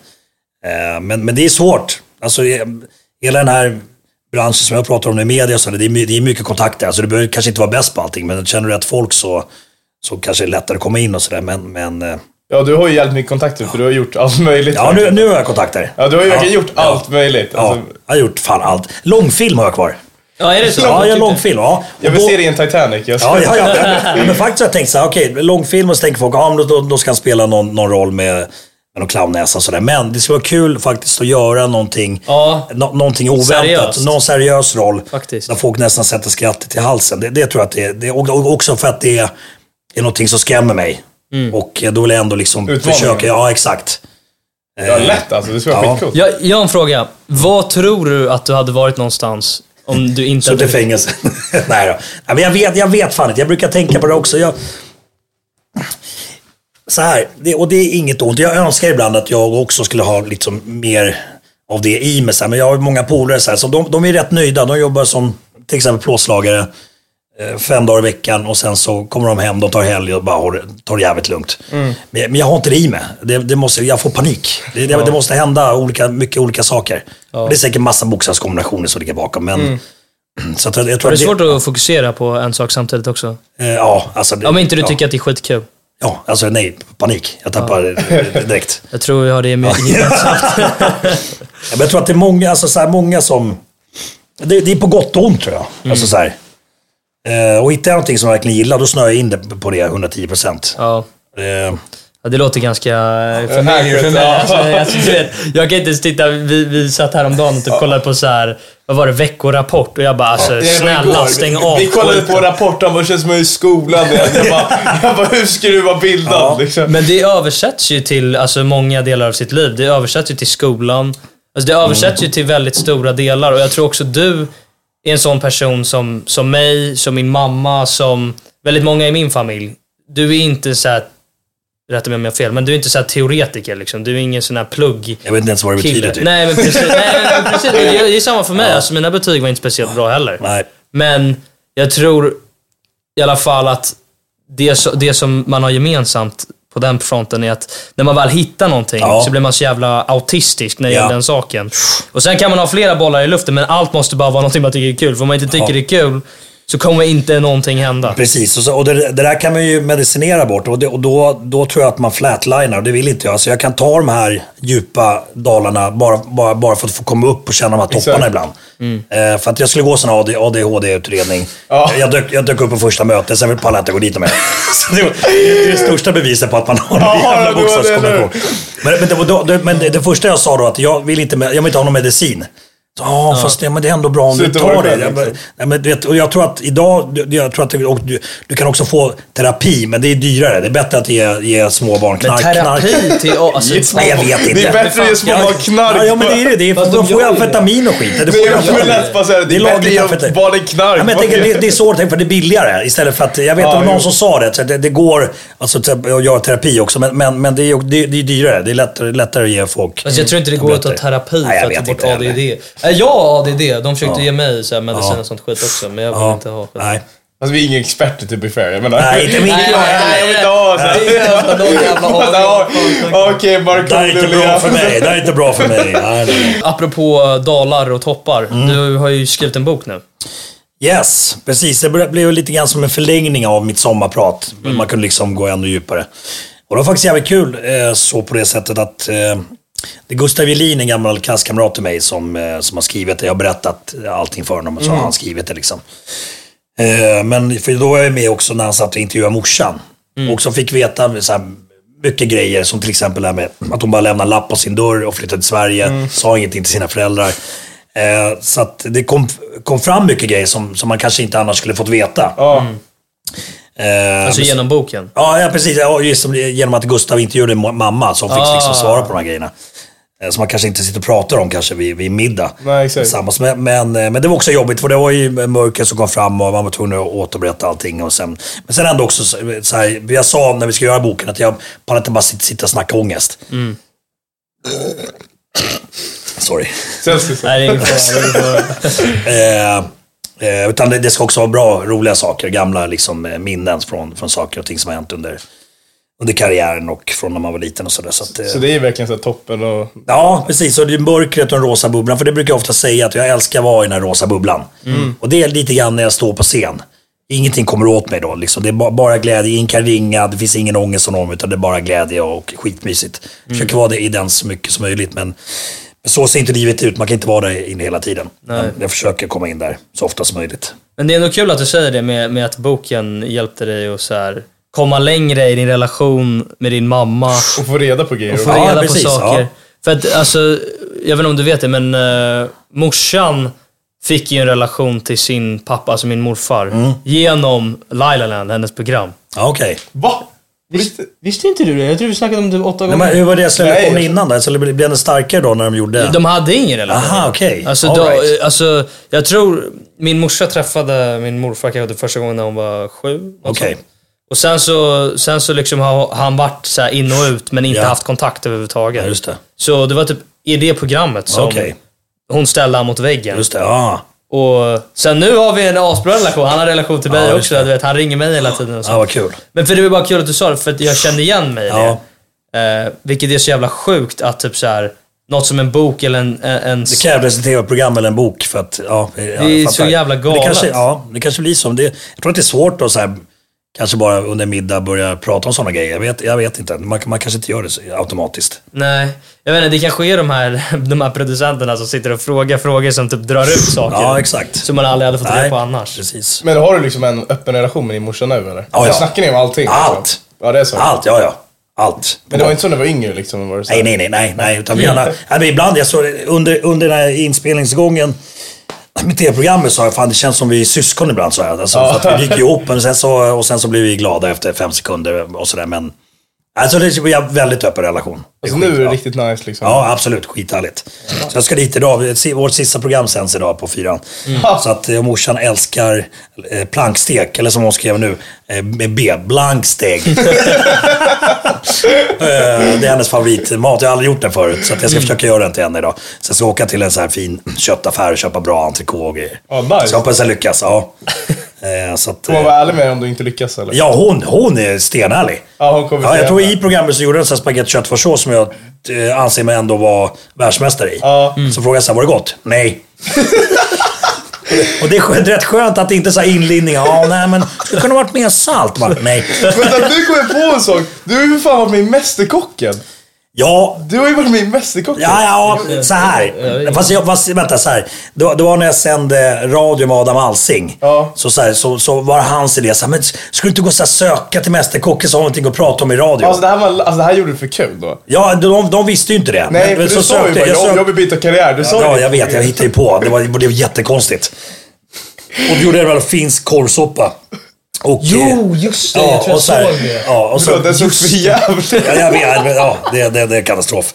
men, men det är svårt. Alltså, eh, hela den här branschen som jag pratar om i media, så, det, är, det är mycket kontakter. Alltså, du behöver kanske inte vara bäst på allting, men känner du rätt folk så, så kanske det är lättare att komma in och sådär. Men, men eh, Ja, du har ju jävligt mycket kontakter för du har gjort allt möjligt. ja, nu, nu har jag kontakter. Ja, du har ju verkligen gjort ja. allt möjligt. Ja, Alltså, jag har gjort fan allt. Långfilm har jag kvar. Ja, är det så? Ja, jag har långfilm. Ja. jag vill då- se dig i en Titanic. Jag ska... Ja, ja, ja. ja men faktiskt har jag tänkt så här, okej, långfilm och så tänker folk, ja men då, då ska han spela någon, någon roll med, med någon clownnäsa och sådär. Men det skulle vara kul faktiskt att göra någonting, Ja. nå, någonting oväntat. Seriöst. Någon seriös roll. Faktiskt. Där folk nästan sätter skrattet i halsen. Det, det tror jag att det är. Det, och, och också för att det är, är någonting som skrämmer mig. Och då vill jag ändå liksom Utmaningen. försöka, ja exakt. Ja, lätt alltså. Det skulle vara Ja. skitcoolt. Jag, jag har en fråga. Vad tror du att du hade varit någonstans om du inte Suttit i fängelse. Nej då. Men jag, vet, jag vet fan inte. Jag brukar tänka på det också. Jag... Så här, det, och det är inget ont. Jag önskar ibland att jag också skulle ha liksom mer av det i mig. Men jag har många polare så, här, så de, de är rätt nöjda. De jobbar som till exempel plåtslagare eh, fem dagar i veckan och sen så kommer de hem, de tar helg och bara tar det jävligt lugnt. Men, men jag har inte det i mig. Det, det måste, jag får panik. Det, det, det måste hända olika, mycket olika saker. Och Det är säkert massa bokstavskombinationer som ligger bakom. Men, så att jag, jag tror Är det att svårt att fokusera på en sak samtidigt också? Eh, ja, alltså... det- Om inte du ja, tycker att det är skitkul. Ja, alltså nej. Panik. Jag tappar eh, direkt. Jag tror jag har det med gemensamt. Ja, Men jag tror att det är många, alltså, så här, många som... Det, det är på gott och ont tror jag. Mm. Alltså, så här. Eh, och hittar jag någonting som jag verkligen gillar, då snöar jag in det på det 110 procent. Ja. Eh, Ja, det låter ganska familiar för mig. Alltså, alltså, du vet, jag kan inte ens titta, vi, vi satt häromdagen och typ kollade på så här, vad var det, veckorapport och jag bara alltså, snälla stäng av Vi kollade på rapporten, vad känns som i skolan. Jag bara, jag bara hur du vara bildad? Liksom. Men det översätts ju till alltså, många delar av sitt liv. Det översätts ju till skolan. Alltså, det översätts ju till väldigt stora delar och jag tror också du är en sån person som, som mig, som min mamma, som väldigt många i min familj. Du är inte så här, rätta mig om jag har fel, men du är inte så här teoretiker liksom. Du är ingen sån här plugg jag vet inte ens vad det betyder. Typ. Nej men precis. Nej, men precis. Det, är, det är samma för mig. Alltså, mina betyg var inte speciellt bra heller. Nej. Men jag tror i alla fall att det, det som man har gemensamt på den fronten är att när man väl hittar någonting Ja. så blir man så jävla autistisk när det Ja. gäller den saken. Och sen kan man ha flera bollar i luften men allt måste bara vara någonting man tycker är kul. För om man inte tycker Ja. det är kul så kommer inte någonting hända. Precis, och, så, och det, det där kan man ju medicinera bort och, det, och då, då tror jag att man flatlinar och det vill inte jag. Så jag kan ta de här djupa dalarna bara, bara, bara för att få komma upp och känna de här topparna Exakt. ibland. Eh, för att jag skulle gå sån AD, ADHD-utredning. Ja. Jag, dök, jag dök upp på första mötet, sen pallade jag inte gå dit mer. Så det, var, det är det största beviset på att man har en Ja, jävla bokstavskombination. Men, men, det, då, men det, det första jag sa då att jag vill inte, jag vill inte ha någon medicin. Så, Ja, fast det, men det är ändå bra om du Sluta tar det. bara, liksom. nej, men, du vet, och jag tror att idag, du- jag tror att det, och du, du kan också få terapi, men det är dyrare. Det är bättre att ge, ge små barn Men knark. terapi knark. till... Alltså, Nej, jag vet inte. Det är bättre att ge små barn knark. Ja, ja, men det är det. det är, Fast de får ju det. amfetamin och skit. Det Det får jag får säga det. Det är lagligt bättre att ge amfetamin. barnen knark. Ja, men jag tänker, det, det är så tänkt för det är billigare. Istället för att, jag vet Ja, det någon som sa det, så det, det går alltså, att göra terapi också, men, men, men det, är, det, det är dyrare. Det är lättare, lättare att ge folk Alltså jag tror inte det går att ta terapi för att ta bort. ADD. Nej, Jag har ADD. De försökte Ja. ge mig så här medicin Ja. och sånt skit också, men jag vill Ja, inte ha skit. nej. Alltså vi är inga experter to be fair. Jag menar. Nej, inte min- Nej, nej, jag vill inte ha så här. Det är jävla- Ja. Okej, Det här är inte bra för mig. Det här är inte bra för mig. Nej, nej. Apropå dalar och toppar. Mm. Du har ju skrivit en bok nu. Yes, precis. Det ble- blev lite grann som en förlängning av mitt sommarprat. Men Man kunde liksom gå ännu djupare. Och det var faktiskt jävligt kul eh, så på det sättet att eh, det är Gustav Jelin, en gammal klasskamrat till mig, som, eh, som har skrivit det. Jag har berättat allting för honom och så har han skrivit det liksom. Eh, men för då var jag med också när han satt och intervjuade morsan. Och så fick veta så här, mycket grejer som till exempel det här med att hon bara lämnade en lapp på sin dörr och flyttade till Sverige. Sa ingenting till sina föräldrar. Eh, så att det kom, kom fram mycket grejer som, som man kanske inte annars skulle fått veta. Ja. Eh, Alltså genom boken. Ja, ja precis. Ja, just som, genom att Gustav intervjuade ma- mamma som fick Ah. liksom svara på de här grejerna. Eh, Som man kanske inte sitter och pratar om kanske vid, vid middag. Nej, exakt. Tillsammans. Men, men, eh, men det var också jobbigt för det var ju mörker som kom fram och man var tvungen att återberätta allting. Och sen, men sen ändå också så, här, jag sa när vi skulle göra boken att jag pallar inte bara sitta, sitta och snacka ångest. Sorry. Celsius. Nej, det är ingen. Eh, eh, utan det, det ska också vara bra, roliga saker. Gamla liksom, minnen från, från saker och ting som har hänt under, under karriären och från när man var liten och sådär. Så att, eh, Så det är verkligen så toppen och... Ja, precis. Och det är mörkret och den rosa bubblan. För det brukar jag ofta säga att jag älskar att vara i den här rosa bubblan. Och det är lite grann när jag står på scen. Ingenting kommer åt mig då. Liksom. Det är ba- bara glädje. Ingen kan ringa, det finns ingen ångest någon, utan det är bara glädje och skitmysigt. Försöker vara det i den så mycket som möjligt, men så ser inte livet ut. Man kan inte vara där inne hela tiden. Jag försöker komma in där så ofta som möjligt. Men det är ändå kul att du säger det med, med att boken hjälpte dig att så här, komma längre i din relation med din mamma. Och få reda på grejer. Och få Ja, reda precis, på saker. ja. För att alltså, jag vet inte om du vet det, men uh, morsan fick ju en relation till sin pappa, alltså min morfar, Mm. genom Lilaland, hennes program. Ja, okej. Va? Visst, visste inte du det? Jag tror vi snackade om det åtta Nej, gånger. men hur var deras relation Nej. innan då? Så det blev den starkare då när de gjorde... De hade ingen relation. Aha, okej. Alltså, All då, right. alltså, jag tror min morsa träffade min morfar kanske första gången när hon var sju. Okej. sånt. Och sen så, sen så liksom har han varit så här in och ut men inte Ja. haft kontakt överhuvudtaget. Ja, just det. Så det var typ i det programmet som Okej. hon ställde han mot väggen. Just det, ja. Och sen nu har vi en asbra relation. Han har relation till mig Ja, också. Du vet, han ringer mig hela tiden. Och så. Ja, vad kul. Men för det var bara kul att du sa det, för att jag kände igen mig i det. Eh, vilket är så jävla sjukt att typ så här, något som en bok eller en... en, en Det krävdes ett tv-program eller en bok för att... Ja, det är så jävla galet. Det kanske, ja, det kanske blir så. Det, jag tror att det är svårt att så här, kanske bara under middag börja prata om sådana grejer. Jag vet, jag vet inte. Man, man kanske inte gör det automatiskt. Nej, jag vet inte, det kanske är de här, de här producenterna som sitter och frågar frågor som typ drar ut saker. Ja, exakt. Som man aldrig hade fått reda på annars. Precis. Men har du liksom en öppen relation med din morsa nu eller? Ja, ja. Snackar ni om allting? Allt. Liksom? Ja, det är så. Allt, ja, ja. Allt. Men det var inte så när du var yngre liksom? Var det så? Nej, nej, nej, nej, nej. Utan vi nej, men ibland, jag såg, under, under den här inspelningsgången med tv-programmet sa jag fan det känns som vi är syskon ibland. Så här. Alltså, att vi gick ihop men sen så, och sen så blev vi glada efter fem sekunder och sådär. Men alltså, det är en väldigt öppen relation. Alltså, nu är det riktigt nice liksom. Ja, absolut. Skithärligt. Så jag ska dit idag. Vårt sista program sänds idag på fyran. Så att eh, morsan älskar eh, plankstek, eller som hon skrev nu, eh, med B, blanksteg. Det är hennes favoritmat. Jag har aldrig gjort den förut, så jag ska försöka göra den till henne idag. Så jag ska åka till en så här fin köttaffär och köpa bra entrecote och grejer. Ja, nice. Så jag hoppas jag lyckas. Ja. Eh, så att, Får man eh, ärlig med om du inte lyckas eller? Ja, hon, hon är stenärlig. Ja, hon kommer Ja, jag tror i programmet så gjorde jag en spagetti köttfärssås som jag eh, anser mig ändå vara världsmästare i. Ja. Så frågade jag så här, var det gott? Nej. Och det är rätt skönt att det inte är så här inlindningar. Ja, nej men det kunde ha varit mer salt. Bara, nej. Vänta, nu kom jag på en sak. Du har ju för fan varit med i Mästerkocken. Ja, Du har ju varit med i Mästerkocken. Ja, ja, så här. Fast, jag, fast vänta, så här. Det, var- det var när jag sände radio med Adam Alsing. Ja. Så, så, här, så, så var hans idé så här, men skulle du inte gå och så här, söka till Mästerkocken så har vi någonting att prata om i radio? Alltså det, här var, alltså det här gjorde du för kul då? ja, de, de visste ju inte det. Nej, Men- för du sa ju bara jag. sökte- jag vill byta karriär. Du sa Ja, jag vet. Jag hittade ju på. Det var, det blev jättekonstigt. Och vi gjorde en finsk korvsoppa. Och, Jo, just det. ja, jag tror jag såg det. Ja, och så, det såg för jävligt Ja, jag vet. Ja, det, det, det är katastrof.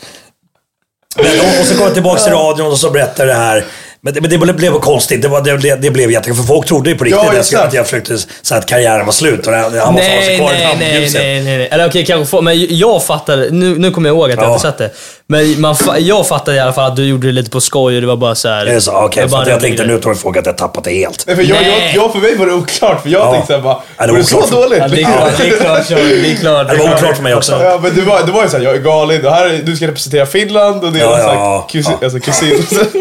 Men, och, och så kom jag tillbaka till radion och så berättade det här. Men det, men det blev, konstigt. Det, var, det, det, blev jättekonstigt. För folk trodde ju på riktigt Ja, att jag, att jag försökte så här, att karriären var slut. Och det- han måste hålla sig Nej, kvar i nej, nej, rampljuset. nej, nej, nej. Eller okej, kanske få, men jag fattade, nu, nu kommer jag ihåg att jag Ja. inte sett det. Men man, jag fattade i alla fall att du gjorde det lite på skoj och det var bara så här. Är det så? Okej, var för bara jag tänkte nu tror folk att jag tappat det helt. Nej, för jag, jag, Nej. jag, för mig var det oklart, för jag Ja. tänkte såhär bara, Ja, det var var det så dåligt? Ja, det är klart, det är klart. Det är klart. Det var oklart för mig också. Ja, men det var, det var ju såhär, jag är galen, och här, är- du ska representera Finland och det är Ja, ja, kusin, ja. alltså kusin.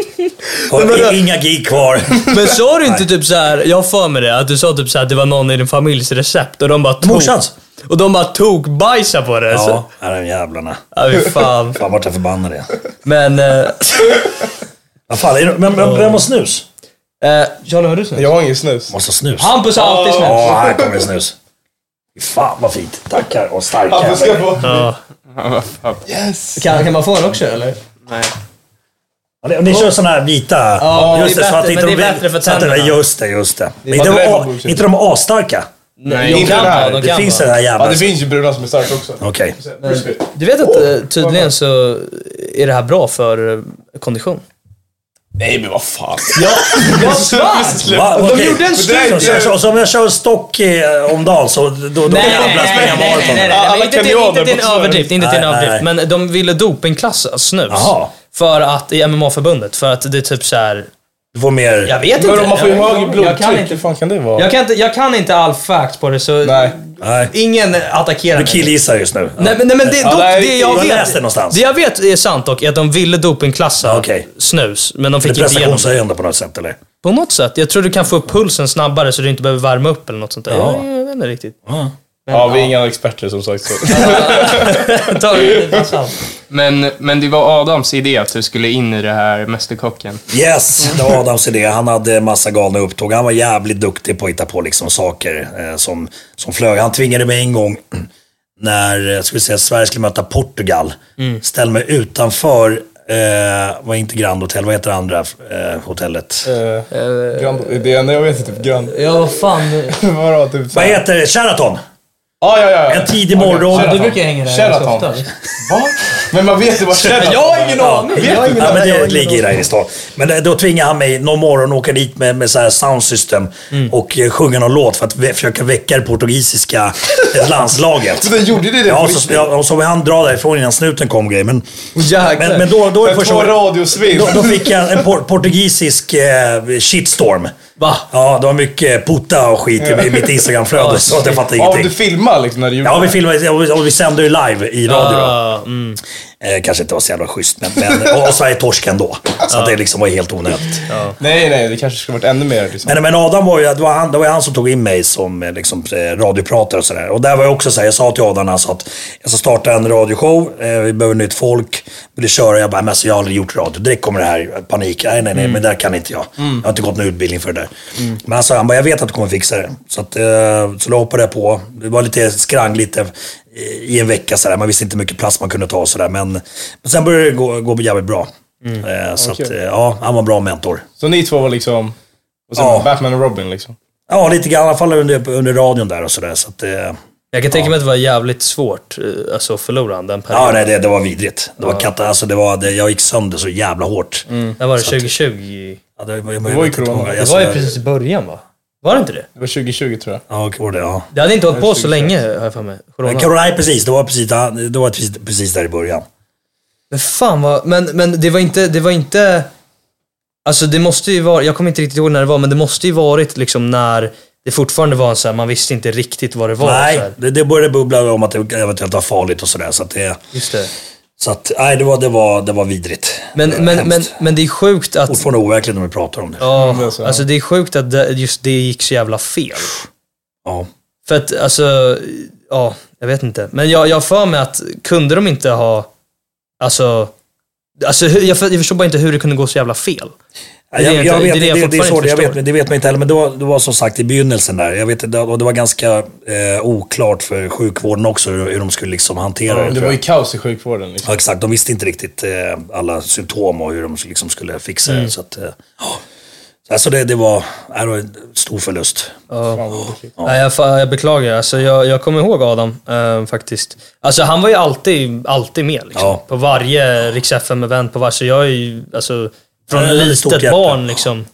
Och inga gig kvar. Men sa du inte typ så här, jag har för mig det, att du sa typ så här, att det var någon i din familjs recept och de bara tog... Morsans. Och de bara tog bajsa på det. Så, Ja, är jävlarna. ja, fy fan. Fan vart jag förbannad är. Men... Eh, Vad fan, är det, men, men vem har snus? eh, Charlie, har du snus? jag har ingen snus. Måste ha snus. Hampus har alltid snus. Ja, här kommer snus. Fy Fan vad fint. Tackar och starka. Du ska få... Ja. Ja, vad fan. Yes! Kan, kan man få en också eller? Nej. Ja, det- Ni kör såna här vita. Ja, just det är så att bättre, inte men de- det är bättre för så att det- tänderna. Just det, just det. Men inte, de, a- bullshit. inte de asstarka. Nej, inte de kan den här. vara, de Det kan finns den här jävla... Ja, det finns ju bruna som är starka också. Okej. Crispy. Du vet att eh, tydligen så är det här bra för eh, kondition? Nej men vad fan. Ja, jag svär! Va? De Okej. gjorde en Så, studie. så, så, så om jag kör stock eh, om dagen så då, då Nej, kan jag nej, springa nej, nej, maraton? nej, nej, Alla inte till, inte till en på överdrift, inte till en Nej, nej, överdrift. Men de ville dopingklassa snus. Jaha. För att, i MMA-förbundet, för att det är typ så här. Du får mer... Jag vet inte. Men om man får ju högre jag kan blodtryck, inte- hur fan kan det vara? Jag kan inte, jag kan inte all facts på det, så Nej. Nej. ingen attackerar Du mig. killgissar just nu. Nej men, nej, men det, Ja, dock, nej, det jag jag vet, läste det någonstans. Det jag vet är sant dock, är att de ville dopingklassa Okej. snus. Men de Det fick är inte igenom det. prestationshöjande på något sätt eller? På något sätt. Jag tror du kan få upp pulsen snabbare så du inte behöver värma upp eller något sånt där. Ja. Jag, jag vet inte riktigt. Ja. Ja, vi är inga experter som sagt. Så. Ta det. Men, men det var Adams idé att du skulle in i det här Mästerkocken. Yes, det var Adams idé. Han hade massa galna upptåg. Han var jävligt duktig på att hitta på liksom saker eh, som, som flög. Han tvingade mig en gång när eh, ska vi säga, Sverige skulle möta Portugal. Mm. Ställ mig utanför, eh, var inte Grand Hotel, vad heter det andra eh, hotellet? Eh, Grand, det enda jag vet är typ Grand... Ja, vad fan. Vadå, typ Vad heter det? Sheraton! Ja, ja, ja. En tidig morgon. Ja, du brukar hänga där Sheraton. ofta. Va? Men man vet ju vad Sheraton Jag har ingen aning. Jag har ingen Ja, men det ligger där i stan. Men då tvingade han mig någon morgon att åka dit med, med så här sound system Mm. och eh, sjunga någon låt för att försöka väcka det portugisiska eh, landslaget. Så den gjorde det det Ja, så, ja, och så var han dra därifrån innan snuten kom grejer. Men, Jäklar. men, men då, då, är första då, då fick jag en por portugisisk eh, shitstorm. Va? Ja, det var mycket puta och skit i mitt Instagramflöde så att jag fattade Ja, ingenting. du filmade liksom när du gjorde Ja, vi filmade och vi, och vi sände ju live i radio. Ah, mm. Eh, kanske inte var så jävla schysst, men, men och, Sverige torskade ändå. Så det liksom var helt onödigt. Nej, nej, det kanske skulle varit ännu mer liksom. Men, men Adam var ju, det var, han, det var han som tog in mig som eh, liksom, eh, radiopratare och sådär. Och där var jag också så här, jag sa till Adam alltså att jag ska starta en radioshow, eh, vi behöver nytt folk, vill du köra? Jag bara, men alltså, jag har aldrig gjort radio. Direkt kommer det här, panik. Nej, nej, nej, men där kan inte jag. Jag har inte gått någon utbildning för det där. Men han sa, han bara, jag vet att du kommer fixa det. Så, att, eh, så då hoppade jag på. Det var lite skrangligt i en vecka sådär. Man visste inte hur mycket plats man kunde ta och sådär. Men, men sen började det gå, gå jävligt bra. Eh, så att, eh, ja, han var en bra mentor. Så ni två var liksom... Vad säger Ja. man? Batman och Robin liksom? Ja, lite grann. I alla fall under, under radion där och sådär. Så att, eh, Jag kan tänka mig att det var jävligt svårt eh, alltså, att förlora han den perioden. ja, nej, det, det var vidrigt. Det var katta, alltså, det var, det, jag gick sönder så jävla hårt. När var det? 2020? Ja, det, var, jag, var ju vet inte corona. vad- Det alltså, var ju precis i början va? Var det inte det? Det var 2020 tror jag. Ja, var det, ja. Det hade inte hållit på så länge har jag för mig. Corona. Corona, nej, precis. Det var precis, det var precis, precis där i början. Men fan vad, men, men det var inte, det var inte, alltså det måste ju vara, jag kommer inte riktigt ihåg när det var, men det måste ju varit liksom när det fortfarande var så här, man visste inte riktigt vad det var. Så nej, här. det, det började bubbla om att det eventuellt var farligt och sådär. Så att det, Just det. Så att, nej, det var, det var, det var vidrigt. Men, Det var men, men, men det är sjukt att, Fortfarande overkligt när vi pratar om det. ja, det är så, ja. alltså det är sjukt att det, just det gick så jävla fel. Ja. För att alltså, ja, jag vet inte. Men jag jag för mig att kunde de inte ha, alltså, alltså jag, för- jag förstår bara inte hur det kunde gå så jävla fel. Det Jag, det jag, jag- vet, det är det det, det, det, är jag vet, det man inte heller, men det var, det var som sagt i begynnelsen där. Jag vet, det, och det var ganska eh, oklart för sjukvården också hur, hur de skulle liksom hantera det. Det tror var ju kaos i sjukvården liksom. Ja, exakt. De visste inte riktigt eh, alla symptom och hur de liksom skulle fixa Mm. det. Så att, eh, ja. Så Alltså det, det, var, det var en stor förlust. Olyckligt. Nej, jag, jag beklagar. Alltså, jag, jag kommer ihåg Adam, eh, faktiskt. Alltså, han var ju alltid, alltid med. Liksom. Ja. På varje Rix FM-event. På så jag är ju, alltså, från Ja, ett det är stort litet hjärta. barn liksom.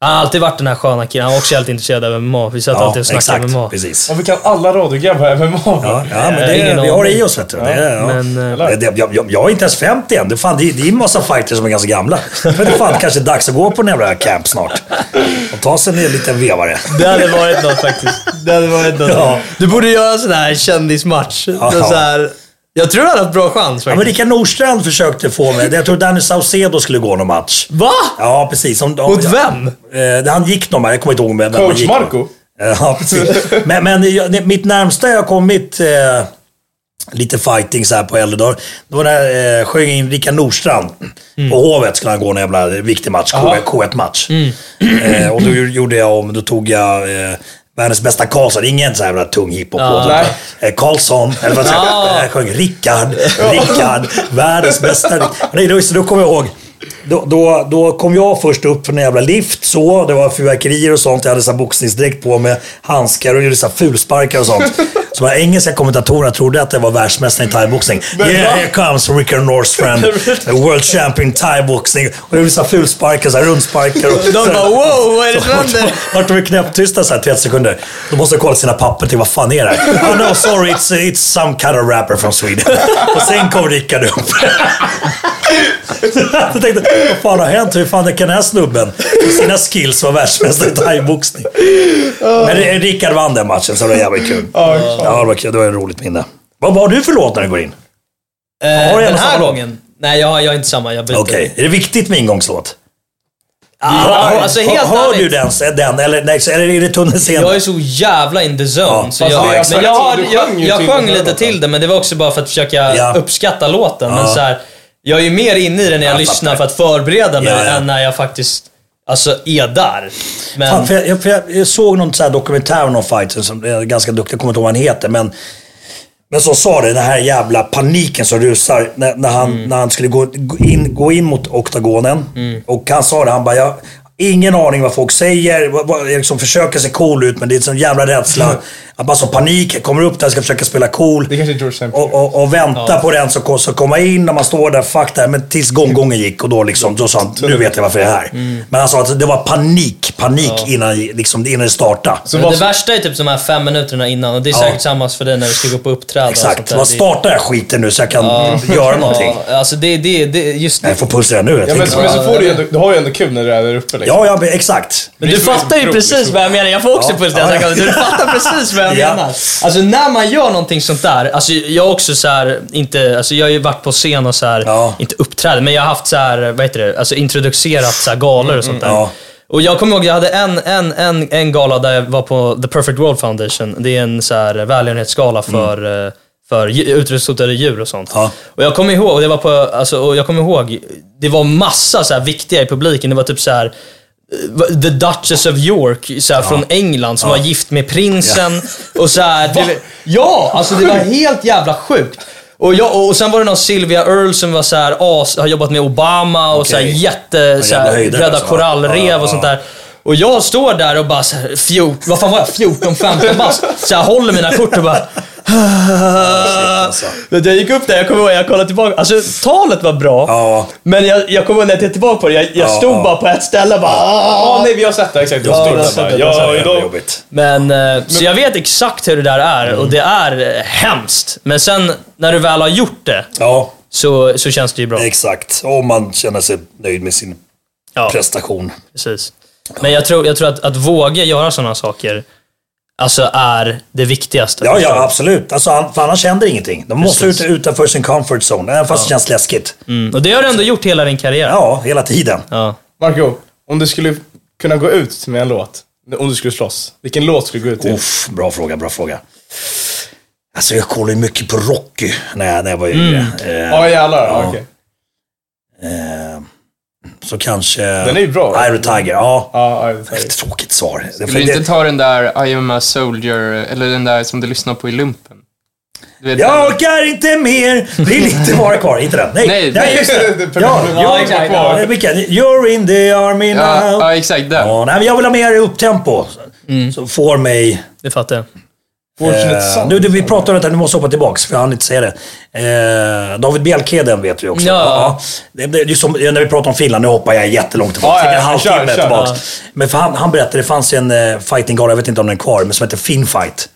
Han har alltid varit den här sköna killen. Han var också helt intresserad av MMA. Vi satt Ja, alltid och snackade exakt. MMA. Precis. Och vi kan alla radiograbbar MMA. Ja, ja, men det, ingen vi har det i oss vet du. Det, är- ja. Men, eh, det, det, jag, jag, jag är inte ens 50 än. Det, fan, det, det är en massa fighters som är ganska gamla. Men det är fan kanske dags att gå på en jävla camp snart. Och ta sig en liten vevare. Det hade varit något faktiskt. Det hade varit något. Ja. Du borde göra en sån här kändismatch. Ja. Så här, jag tror du hade haft bra chans Ja, men faktiskt. Rickard Nordstrand försökte få mig. Jag tror Danny Saucedo skulle gå någon match. Va? Ja, precis. Om, om, Mot vem? Eh, han gick någon match. Jag kommer inte ihåg vem han Coach gick. Marco? Eh, Ja, precis. Men, men jag- mitt närmsta jag har kommit eh, lite fighting så här på äldre dagar. Det var när eh, sjöng in Rickard Nordstrand. På Hovet skulle han gå en jävla viktig match. K- K1-match. Eh, och då gjorde jag om, då tog jag eh, Världens bästa Karlsson, ingen så här jävla tung hiphop Ja. ja, eh, Karlsson, eller vad jag? Jag sjöng Rickard, Rickard, världens bästa. Nej, då, så då kommer jag ihåg. Då, då, då kom jag först upp för en jävla lift så. Det var fyrverkerier och sånt. Jag hade så boxningsdräkt på med handskar och gjorde så fulsparkar och sånt. Så de här engelska kommentatorerna trodde att jag var världsmästare i thaiboxning. Yeah, here comes Rickard Norstrand, the world champion thaiboxning. Och jag gjorde så fulsparkar, så rundsparkar. Och, De bara wow, vad är det som händer? vart de knäpptysta så här 30 sekunder. De måste kolla sina papper till vad fan är det här? Oh no, sorry, it's, it's some kind of rapper from Sweden. Och sen kom Rickard upp. Jag tänkte, vad fan har hänt? Hur fan kan den här snubben med sina skills vara världsmästare i thaiboxning? Men Rickard vann den matchen, så det var jävligt kul. Ja, det var kul. Det var ett roligt minne. Vad vad har du för låt när du går in? Eh, Har du den en här gången? Nej, jag, har- jag är inte samma. Jag byter. Okej, är det viktigt med ingångslåt? Ja, alltså helt Hör, hör ärligt. du den, den eller, nej, eller är det tunnelseende? Jag är så jävla in the zone. Ja, så jag, men jag, har, jag, jag sjöng lite till det, men det var också bara för att försöka Ja. uppskatta låten. Men Ja. så här, jag är ju mer inne i den när jag Jag lyssnar för att förbereda mig, Ja, ja. än när jag faktiskt alltså, är där. Men, Fan, för jag, jag, för jag, såg någon så dokumentär om någon fighter som är ganska duktig, jag kommer inte ihåg vad han heter. Men, men som sa det, den här jävla paniken som rusar när, när, han, när han skulle gå, in, gå in mot oktagonen. Och han sa det, han bara, jag ingen aning vad folk säger. Jag liksom försöker se cool ut, men det är en sån jävla rädsla. Att bara så panik, kommer upp där, ska försöka spela cool. Det kanske George. Och, och, och vänta på den som så komma in när man står där, fuck det här. Men tills gånggången gick och då liksom, då sa han, nu vet jag varför jag är här. Mm. Men han sa att det var panik, panik innan, liksom, innan det startade. Så vad, det värsta är typ de här fem minuterna innan och det är säkert samma för dig när du ska gå upp och uppträda. och sånt Exakt. Vad Det- startar jag skiten nu så jag kan göra någonting? Ja, alltså det, det, det, just Jag det. får puls redan nu. Jag ja, men, på men det. så får du ändå, du har ju ändå kul när du är där uppe liksom. Ja, ja, exakt. Men du Det som fattar ju precis vad jag menar. Jag får också Ja. puls jag Ja. det. Du fattar precis vad jag Ja. menar. Alltså när man gör någonting sånt där. Alltså jag har också så här, inte, alltså jag har ju varit på scen och så här, Ja. inte uppträtt, men jag har haft så här, vad heter det, alltså introducerat så här galor och sånt där. ja. Och jag kommer ihåg, jag hade en, en, en, en gala där jag var på The Perfect World Foundation. Det är en så här välgörenhetsgala för, eh, för dju- utrotningshotade djur och sånt. Ja. Och jag kommer ihåg, och det var på, alltså, och jag kommer ihåg, det var massa så här viktiga i publiken. Det var typ så här The Duchess of York så här, från England som var gift med prinsen. Och så här, det, ja, alltså det var helt jävla sjukt. Och, jag, och sen var det någon Sylvia Earle som var så här, as, har jobbat med Obama och så här, jätte, så här, rädda alltså. korallrev Ja, och ja, sånt ja. där. Och jag står där och bara så här, fjort, vad fan var jag? 14, 15 bast. Så jag håller mina kort och bara... alltså. Jag gick upp där, jag kommer ihåg, jag kollade tillbaka. Alltså talet var bra. Ja. Men jag, jag kommer ihåg när jag tittade tillbaka på det, jag, jag Ja, stod ja. bara på ett ställe och bara... Ja, nej, vi har sett det. Exakt. Jag Ja, där bara, ja, idag. Men, eh, så jag vet exakt hur det där är och det är eh, hemskt. Men sen när du väl har gjort det Ja, så, så känns det ju bra. exakt. Om man känner sig nöjd med sin Ja, prestation. precis. Men jag tror, jag tror att, att våga göra sådana saker alltså är det viktigaste. Ja, ja, absolut. Alltså, för annars händer ingenting. De måste ut Precis. utanför sin comfort zone, även fast det känns läskigt. Mm. Och det har du ändå gjort hela din karriär. Ja, hela tiden. Ja. Marco, om du skulle kunna gå ut med en låt, om du skulle slåss, vilken låt skulle du gå ut till? Uff, bra fråga, bra fråga. Alltså jag kollade ju mycket på Rocky när jag, när jag var yngre. Eh, Ja, jävlar. Ja. Ja. okej. eh, så kanske... Den är ju bra. Iron Tiger, ja. Ja, ja, är Ett tråkigt svar. Det, Skulle du inte ta den där I am a soldier, eller den där som du lyssnar på i lumpen? Du vet, Jag den- orkar inte mer, det är lite bara kvar. Inte den. Nej, Nej, nej just det. Ja, Ja, ja, exakt. ja. Vilken? You're in the army now. ja, Ja, ja, exakt den. nej, men jag vill ha mer upptempo. Så får mig... Det fattar jag. Eh, nu, vi pratar om detta, nu måste jag hoppa tillbaks för jag hann inte säga det. Eh, David Bjelke, vi vet vi också. Ja. Det, det, det är som, när vi pratar om Finland, nu hoppar jag jättelångt tillbaka. Ja, ja, en ja, halvtimme tillbaks. Ja. Men för han, han berättade, det fanns en uh, fightinggala, jag vet inte om den är kvar, men som heter Finfight.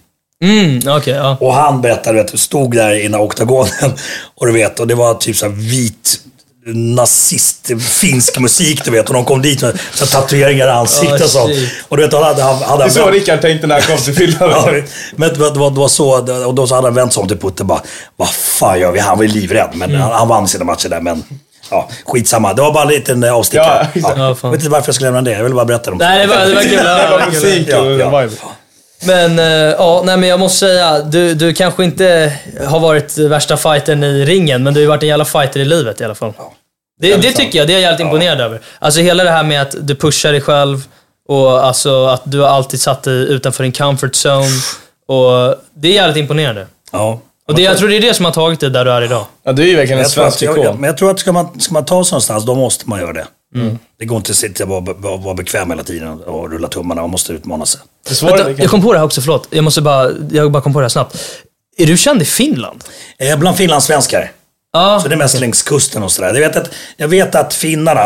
Mm, okej, ja. Och han berättade, vet, du, stod där i den här oktagonen och du vet, och det var typ så här vit nazist, finsk musik du vet. Och de kom dit med så tatueringar i ansiktet och sånt. shit. Och du vet, hade, han- hade Det är så Rickard tänkte när han kom till Finland. Ja, men det var, det, var, så, och då så hade han vänt sig om till Putte bara, vad fan gör vi? Han var ju livrädd, men han, han vann sina matcher där. Men ja, skitsamma. Det var bara en liten eh, avstickare. Ja. Ja, Jag vet inte varför jag skulle nämna det. Jag ville bara berätta om det. Nej, det var, det var kul. Ja, Det var musik Ja, och ja. Men eh, ja, nej men jag måste säga, du, du kanske inte har varit värsta fightern i ringen, men du har ju varit en jävla fighter i livet i alla fall. Det, det tycker jag, det är jag jävligt imponerad över. Alltså hela det här med att du pushar dig själv och alltså att du har alltid satt dig utanför din comfort zone. Och det är jävligt imponerande. Ja. Och det, jag tror det är det som har tagit dig där du är idag. Ja, du är ju verkligen en svensk ikon. men jag tror att ska man, ska man ta sig någonstans, då måste man göra det. Mm. Det går inte att sitta och vara, vara, vara bekväm hela tiden och rulla tummarna. Man måste utmana sig. Vänta, jag kom på det här också, förlåt. Jag måste bara, jag bara kom på det här snabbt. Är du känd i Finland? Eh, bland finlandssvenskar. Ja. Så det är mest längs kusten och sådär. Jag vet att, jag vet att finnarna,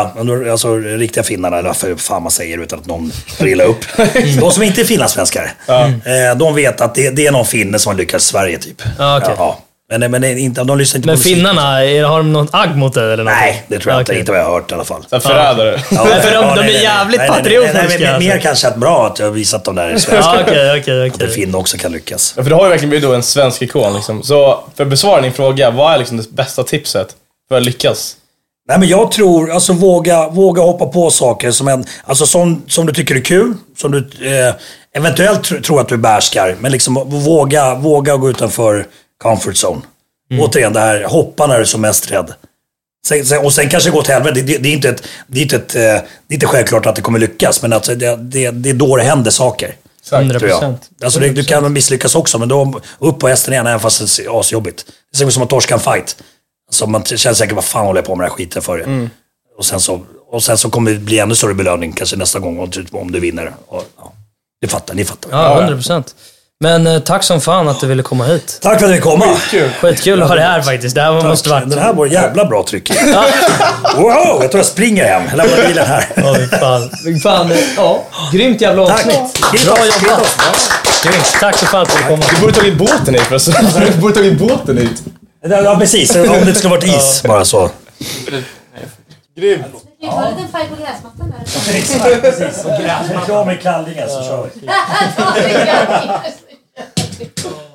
alltså riktiga finnarna, eller vad fan man säger utan att någon tar illa upp. De som inte är finlandssvenskar, eh, de vet att det, det är någon finne som har lyckats i Sverige typ. Ja, okej. Ja, men, men det inte, de lyssnar inte Men på musik. finnarna, är- har de något agg mot dig eller något? Nej, det tror jag inte. Okej. Inte vad jag har hört i alla fall. Så Förrädare. Ja, för de- de är jävligt Nej, nej, nej, patriotiska, Nej, nej, alltså. mer kanske att bra att jag har visat dem där i svenska. Ja, okej, okej, Att finne också kan lyckas. Ja, för du har ju verkligen blivit en svensk ikon. Liksom. Så för att besvara din fråga, vad är liksom det bästa tipset för att lyckas? Nej men jag tror, alltså våga, våga hoppa på saker som, en, alltså som, som du tycker är kul. Som du eh, eventuellt tr- tror att du behärskar. Men liksom våga, våga gå utanför comfort zone. Återigen det här, hoppa när du är som mest rädd. Sen, sen, och sen kanske det går åt helvete. Det, det, det, är inte ett, det, är inte ett, eh, det är inte självklart att det kommer lyckas. Men alltså det, det, det är då det händer saker. 100 Tror jag. procent. Alltså det, du kan misslyckas också, men då upp på hästen igen även fast det är asjobbigt. Det är som att torska en fight. Alltså man känner säkert, vad fan håller jag på med den här skiten för? Och, sen så, och sen så kommer det bli ännu större belöning kanske nästa gång om du, du vinner. Och, ja, ni fattar, ni fattar. Ja, 100 procent. Men eh, tack som fan att du ville komma hit. Tack för att du fick komma. Skitkul att ha det här faktiskt. Det här måste varit... Den här var jävla bra tryck i. Wow, jag tror jag springer hem. Jag lämnar bilen här. Fy fan. Fan. Ja, grymt jävla Tack. avsnitt. Skriv Bra jobbat. Grymt. Tack så fan att du komma. Du borde tagit båten hit förresten. Du borde tagit båten hit. Ja, precis. Om det inte skulle varit is bara så. Grymt. Vi tar en liten färg på gräsmattan där. Exakt, precis. Klar med kallingen så kör vi. Oh.